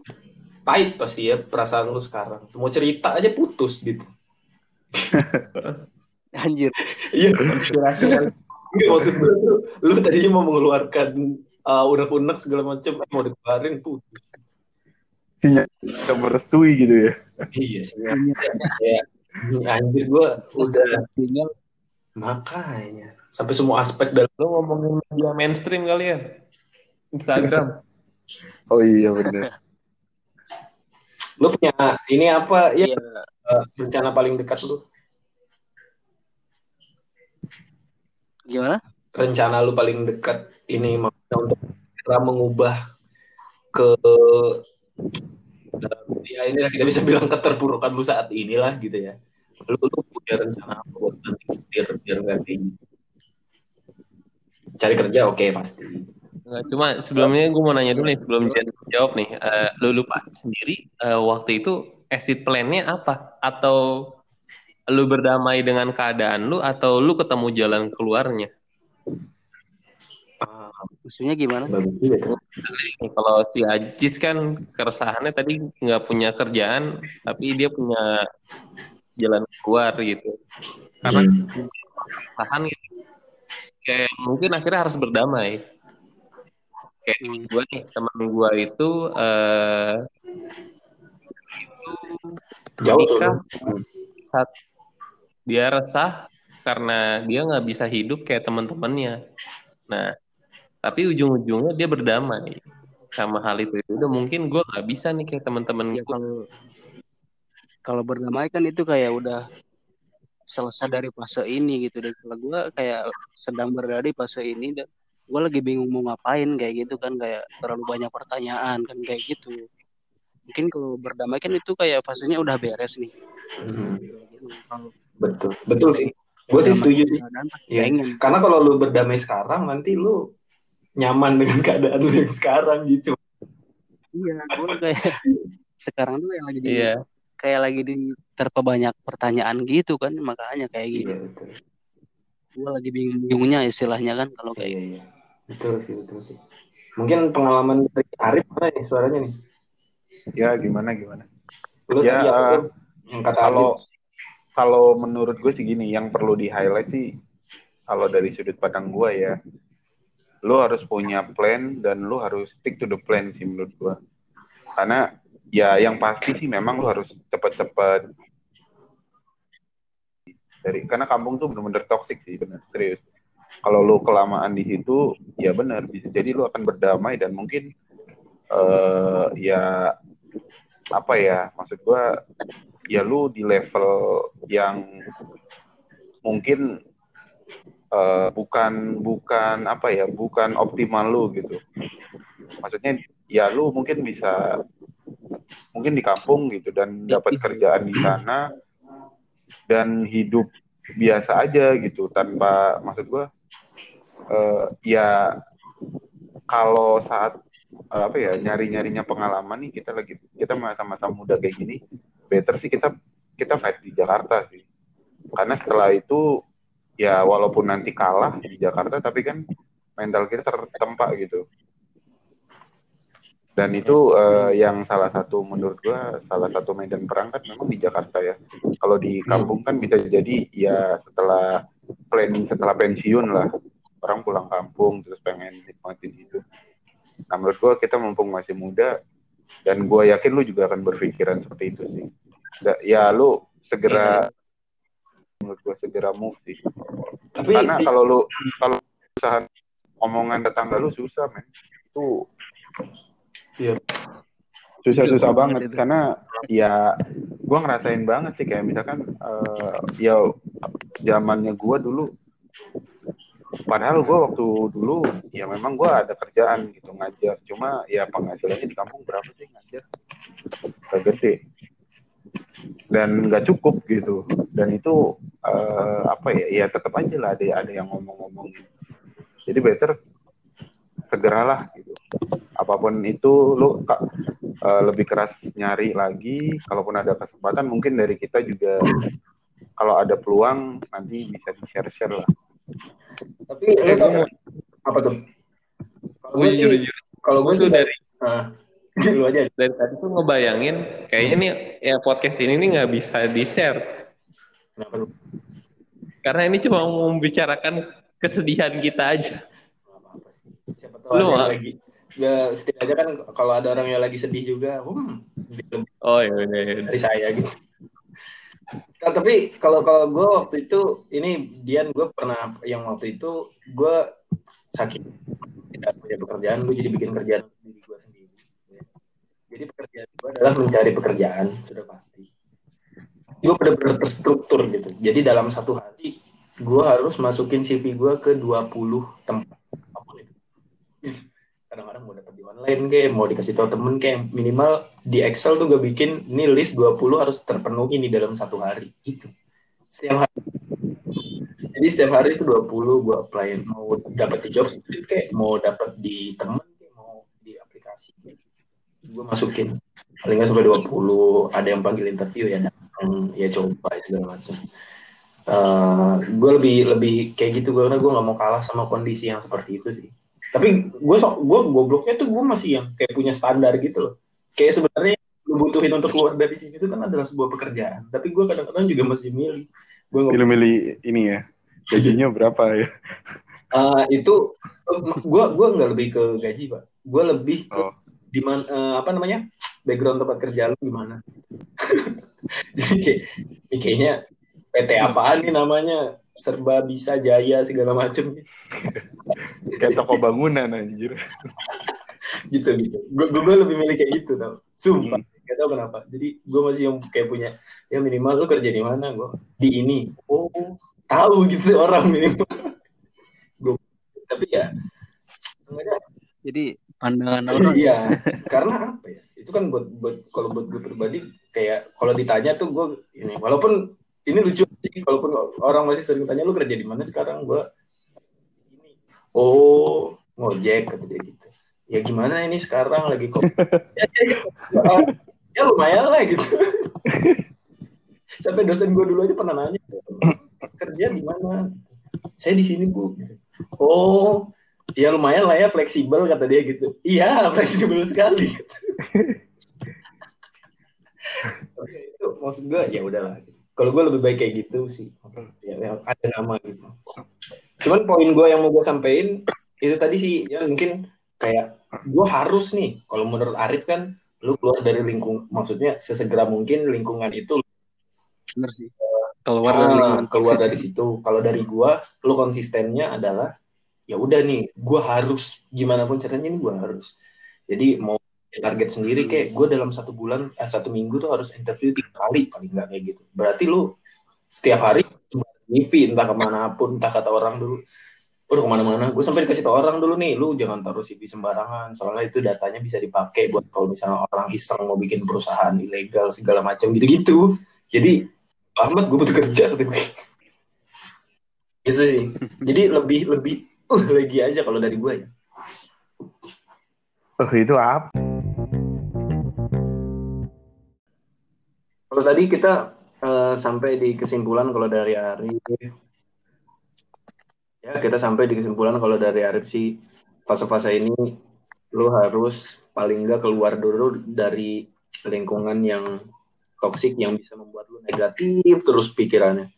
pahit pasti ya perasaan lu sekarang. Mau cerita aja putus gitu. Anjir. iya. Maksud gue tuh, lu tadinya mau mengeluarkan uh, unek-unek segala macam eh, mau dikeluarin putus sinyal udah merestui gitu ya iya sih ya, anjir gue udah Tinggal makanya sampai semua aspek dalam Lu ngomongin media mainstream kali ya? Instagram. oh iya bener lu punya ini apa ya Iya. uh, rencana paling dekat lu Gimana? rencana lu paling dekat ini untuk cara mengubah ke ya inilah kita bisa bilang keterpurukan lu saat inilah gitu ya lu, lu punya rencana apa buat nanti setir biar nggak cari kerja oke pasti Nggak, cuma sebelumnya gue mau nanya dulu nih sebelum jawab nih. Eh, lu lupa sendiri eh, waktu itu exit plan-nya apa? Atau lu berdamai dengan keadaan lu atau lu ketemu jalan keluarnya? Maksudnya gimana? Nih, Kalau si Ajis kan keresahannya tadi nggak punya kerjaan, tapi dia punya jalan keluar gitu. Karena Hmm. keresahan gitu. Kayak mungkin akhirnya harus berdamai. Kayak temen gue nih, temen gue itu eh itu jauh lu. saat dia resah karena dia nggak bisa hidup kayak teman-temannya. Nah, tapi ujung-ujungnya dia berdamai. Sama hal itu. Udah mungkin gue nggak bisa nih kayak teman-teman Ya kalau kalau berdamai kan itu kayak udah selesai dari fase ini gitu. Dan kalau gue kayak sedang berada di fase ini dan gue lagi bingung mau ngapain kayak gitu kan. Kayak terlalu banyak pertanyaan kan kayak gitu. Mungkin kalau berdamai kan itu kayak fasenya udah beres nih. Hmm, betul. Betul sih. Gue sih setuju sih. pengen. Karena kalau lu berdamai sekarang nanti lu nyaman dengan keadaan lu yang sekarang gitu. Iya gue kayak sekarang tuh yang lagi di Iya, kayak lagi di terpa banyak pertanyaan gitu kan makanya kayak gitu. iya betul. Gue lagi bingung-bingungnya istilahnya kan kalau kayak iya iya. Betul sih betul sih. Mungkin pengalaman dari Arif mana nih suaranya nih? Ya gimana gimana? Lu Ya, tadi apa tuh? yang kata kalau Arif. kalau menurut gue sih gini yang perlu di highlight sih kalau dari sudut pandang gue ya lu harus punya plan dan lu harus stick to the plan sih menurut gue karena ya yang pasti sih memang lu harus cepet-cepet. Dari karena kampung tuh bener-bener toxic sih bener serius. Kalau lu kelamaan di situ ya bener bisa jadi lu akan berdamai dan mungkin eh ya apa ya maksud gua ya lu di level yang mungkin eh, bukan bukan apa ya bukan optimal lu gitu. Maksudnya ya lu mungkin bisa mungkin di kampung gitu dan dapat kerjaan di sana dan hidup biasa aja gitu tanpa maksud gua eh, ya kalau saat eh, apa ya nyari nyarinya pengalaman nih kita lagi kita masa-masa muda kayak gini better sih kita kita fight di Jakarta sih. Karena setelah itu ya walaupun nanti kalah di Jakarta tapi kan mental kita tertempa gitu. Dan itu eh, yang salah satu menurut gua salah satu medan perang kan memang di Jakarta ya. Kalau di kampung kan bisa jadi ya setelah planning setelah pensiun lah. Orang pulang kampung terus pengen nikmatin hidup nah menurut gua kita mumpung masih muda dan gua yakin lu juga akan berpikiran seperti itu sih. Ya lu segera menurut gue segera move sih. Tapi karena kalau lu kalau usaha omongan tetangga lu susah men. Itu Iya. susah-susah Susah banget. banget itu. karena ya gua ngerasain banget sih. Kayak misalkan eh, ya zamannya gua dulu padahal gua waktu dulu ya memang gua ada kerjaan gitu ngajar. Cuma ya penghasilannya di kampung berapa sih ngajar? Gak gede dan nggak cukup gitu. Dan itu eh, apa ya ya tetap aja lah ada ada yang ngomong-ngomong. Jadi better segeralah gitu. Apa pun itu lu ka- eh, lebih keras nyari lagi. Kalaupun ada kesempatan mungkin dari kita juga kalau ada peluang nanti bisa di share share lah. Tapi Eh, tau gua nggak? apa tuh? Kalau gue jujur sih, kalau gue tuh dari Nah, lu aja. dari tadi tuh ngebayangin kayaknya nih ya podcast ini nih nggak bisa di share Kenapa lu? karena ini cuma membicarakan kesedihan kita aja apa-apa sih. Siapa tahu Lu, ada ah. lagi. Ya, setidaknya kan kalau ada orang yang lagi sedih juga, hmm, oh iya iya, iya. dari saya gitu. Nah, tapi kalau kalau gue waktu itu ini Dian gue pernah yang waktu itu gue sakit tidak punya pekerjaan gue jadi bikin kerjaan untuk diri gue sendiri. ya. Jadi pekerjaan gue adalah mencari pekerjaan sudah pasti. Gue benar-benar terstruktur gitu. Jadi dalam satu hari gue harus masukin CV gue ke 20 tempat apa pun itu. Kadang-kadang mau dapat di online kayak mau dikasih tahu temen kayak minimal di Excel tuh gue bikin ini list 20 harus terpenuhi nih dalam satu hari gitu. Setiap hari. Jadi setiap hari itu 20 gue apply mau dapat di job street kayak mau dapat di temen kayak mau di aplikasi kayak gue masukin. Paling nggak sampai 20 ada yang panggil interview ya datang ya coba segala macam. Eh gue lebih lebih kayak gitu karena gue nggak mau kalah sama kondisi yang seperti itu sih. Tapi gue so, gue gobloknya tuh gue masih yang kayak punya standar gitu loh. Kayak sebenarnya lu butuhin untuk keluar dari sini itu kan adalah sebuah pekerjaan. Tapi gue kadang-kadang juga masih milih. Gue nggak pilih-pilih ini ya gajinya berapa ya? Eh, itu gue gue nggak lebih ke gaji pak. Gue lebih ke oh di mana eh, apa namanya? Background tempat kerja lu gimana jadi kayak kayaknya PT apaan nih namanya? Serba bisa jaya segala macem. Kayak toko bangunan anjir. Gitu gitu. Gue gue lebih milih kayak gitu tau. Sumpah Hmm. gak tau kenapa. Jadi gue masih yang kayak punya ya minimal lu kerja di mana gue di ini. Oh tahu gitu orang minimal. Gue tapi ya Jadi pandangan orang. iya karena apa ya? Itu kan buat buat kalau buat gue pribadi kayak kalau ditanya tuh gue ini walaupun ini lucu sih walaupun orang masih sering tanya lu kerja di mana sekarang? Gue ini oh ngojek kata dia gitu. Ya gimana ini sekarang? Lagi kok ya, ya, ya, ya lumayan lah gitu. Sampai dosen gue dulu aja pernah nanya kerja di mana? Saya di sini bu. Oh ya lumayan lah ya fleksibel kata dia gitu. Iya fleksibel sekali. Oke, itu maksud gue ya udahlah. Kalau gue lebih baik kayak gitu sih. Ya, ya, ada nama gitu. Cuman poin gue yang mau gue sampein itu tadi sih ya mungkin kayak gue harus nih kalau menurut Arif kan lu keluar dari lingkung maksudnya sesegera mungkin lingkungan itu bener sih. Keluar dari lingkungan keluar dari situ. Kalau dari gua, lu konsistennya adalah ya udah nih, gua harus gimana pun caranya ini gua harus. Jadi mau target sendiri kayak gua dalam satu bulan, eh, satu minggu tuh harus interview tiga kali paling nggak kayak gitu. Berarti lu setiap hari CV entah ke mana pun, entah kata orang dulu. Udah ke mana-mana, gue sampai dikasih tau orang dulu nih, lu jangan taruh CV sembarangan, soalnya itu datanya bisa dipakai buat kalau misalnya orang iseng mau bikin perusahaan ilegal segala macam gitu-gitu. Jadi Ahmad gue butuh kerja gue. gitu sih jadi lebih lebih uh lagi aja kalau dari gue ya. Oh itu apa? Kalau tadi kita eh, sampai di kesimpulan kalau dari Arif ya kita sampai di kesimpulan kalau dari Arif sih fase-fase ini lu harus paling nggak keluar dulu dari lingkungan yang toksik yang bisa membuat lu negatif terus pikirannya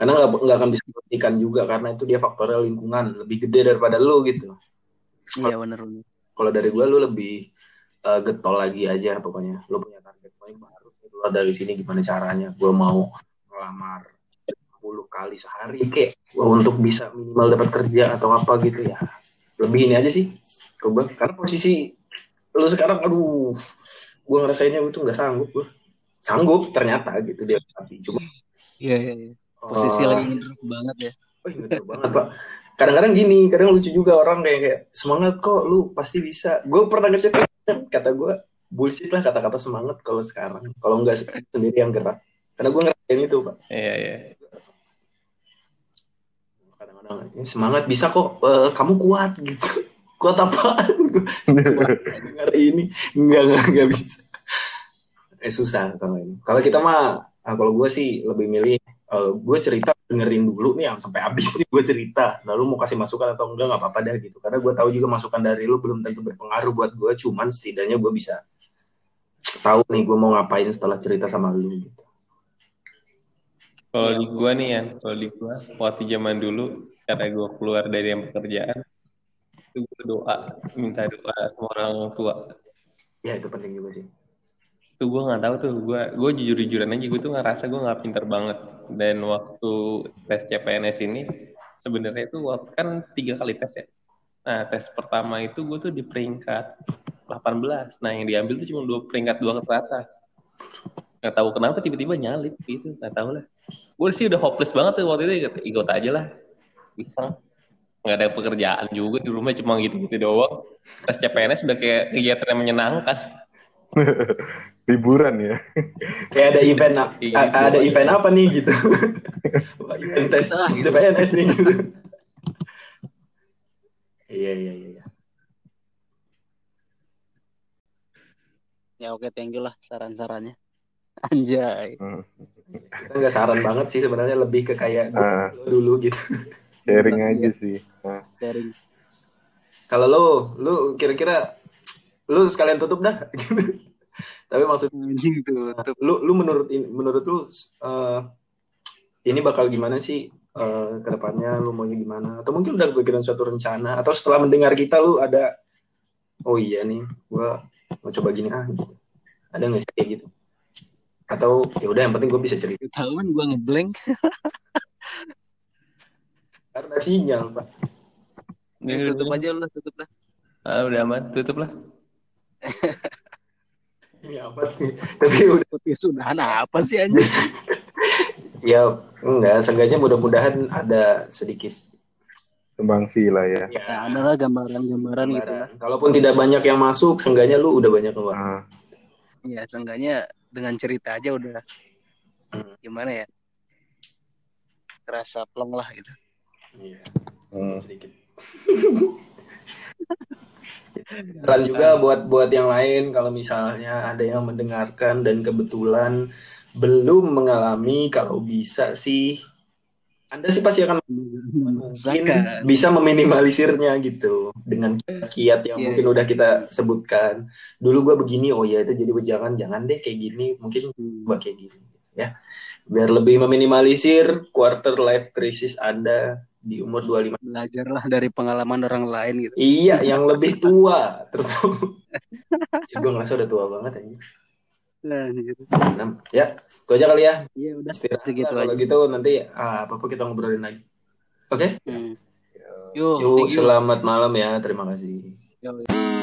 karena nggak nggak akan bisa dibuktikan juga karena itu dia faktornya lingkungan lebih gede daripada lu gitu. Iya bener. kalau dari gua lu lebih eh, getol lagi aja pokoknya. Lu punya target poin harus keluar dari sini gimana caranya? Gua mau ngelamar kali sehari kayak untuk bisa minimal dapat kerja atau apa gitu ya. Lebih ini aja sih coba. Karena posisi lu sekarang aduh gue ngerasainnya itu nggak sanggup gue sanggup ternyata gitu dia. Tapi cuma Iya, iya, iya. Posisi oh, lagi ngedrop banget ya. oh, ngedrop banget. Pak kadang-kadang gini kadang lucu juga orang kayak kayak semangat kok lu pasti bisa. Gue pernah ngecek kata gue bullshit lah kata-kata semangat kalau sekarang kalau nggak sendiri yang gerak. Karena gue ngerasain itu pak. Iya, iya. kadang-kadang "Ya, semangat bisa kok eh, kamu kuat gitu. Kuat apaan? Dengar ini. Nggak nggak nggak bisa. Eh susah kalau ini. Kalau kita mah ah, kalau gue sih lebih milih eh, gue cerita dengerin dulu nih yang sampai habis nih gue cerita. Lalu mau kasih masukan atau enggak nggak apa-apa dah gitu. Karena gue tahu juga masukan dari lu belum tentu berpengaruh buat gue cuman setidaknya gue bisa tahu nih gue mau ngapain setelah cerita sama lu gitu. Kalau di gua nih ya, kalau di gua waktu zaman dulu karena gua keluar dari yang pekerjaan itu gua doa, minta doa sama orang tua. ya itu penting juga sih Itu gua nggak tahu tuh, gua gua jujur-jujuran aja gua tuh ngerasa gua nggak pinter banget. Dan waktu tes CPNS ini sebenarnya itu kan tiga kali tes ya. Nah tes pertama itu gua tuh di peringkat 18. Nah yang diambil tuh cuma dua peringkat dua ke atas. Nggak tahu kenapa tiba-tiba nyalip gitu, nggak tahu lah. Gue sih udah hopeless banget tuh waktu itu ikut, aja lah. Iseng. Nggak ada pekerjaan juga di rumah cuma gitu-gitu doang. Tes CPNS udah kayak kegiatan yang menyenangkan. Liburan ya. kayak ada event a- Iya, a- ada event apa nih gitu event tes. CPNS nih gitu iya iya iya iya. Ya oke, thank you lah saran-sarannya. Anjay. Hmm. kita nggak saran banget sih sebenarnya lebih ke kayak Ah, dulu gitu sharing aja sih. Nah, Sharing. kalau lo lu kira-kira lu sekalian tutup dah gitu. Tapi maksud Anjing tuh. lu lu menurut menurut lu eh, ini bakal gimana sih eh, ke depannya lu maunya gimana atau mungkin udah kepikiran suatu rencana atau setelah mendengar kita lu ada oh iya nih gua mau coba gini ah gitu. ada nggak sih kayak gitu atau ya udah yang penting gue bisa cerita Ketahuan gua ngeblank. karena sinyal pak Iya, tutup aja lu, tutup lah. Ah, udah aman, tutup lah. ini apa tapi udah Podcast sudahan apa sih anjing? ya enggak seenggaknya mudah-mudahan ada sedikit sumbangsi lah ya. ya, Nah, ada lah gambaran-gambaran gitu lah. kalaupun tidak banyak yang masuk seenggaknya lu udah banyak keluar Ah, Ya, seenggaknya dengan cerita aja udah Hmm. gimana ya? Terasa plong lah gitu. Iya. hmm. sedikit. Saran juga buat buat yang lain kalau misalnya ada yang mendengarkan dan kebetulan belum mengalami kalau bisa sih Anda sih pasti akan mungkin bisa meminimalisirnya gitu dengan kiat yang Iya, mungkin iya. udah kita sebutkan. Dulu gua begini, oh ya itu jadi jangan jangan deh kayak gini, mungkin Hmm. coba kayak gini ya. Biar lebih meminimalisir quarter life crisis Anda di umur 25 Belajarlah dari pengalaman orang lain gitu. Iya, yang lebih tua. Terus si gue ngerasa udah tua banget aja. Nah, gitu. Ya, itu aja kali ya. Iya udah Istirahat segitu lah. Kalau aja. gitu nanti ah, apa-apa kita ngobrolin lagi. Oke? Hmm. Yuk, thank you. selamat malam ya. Terima kasih. Yo.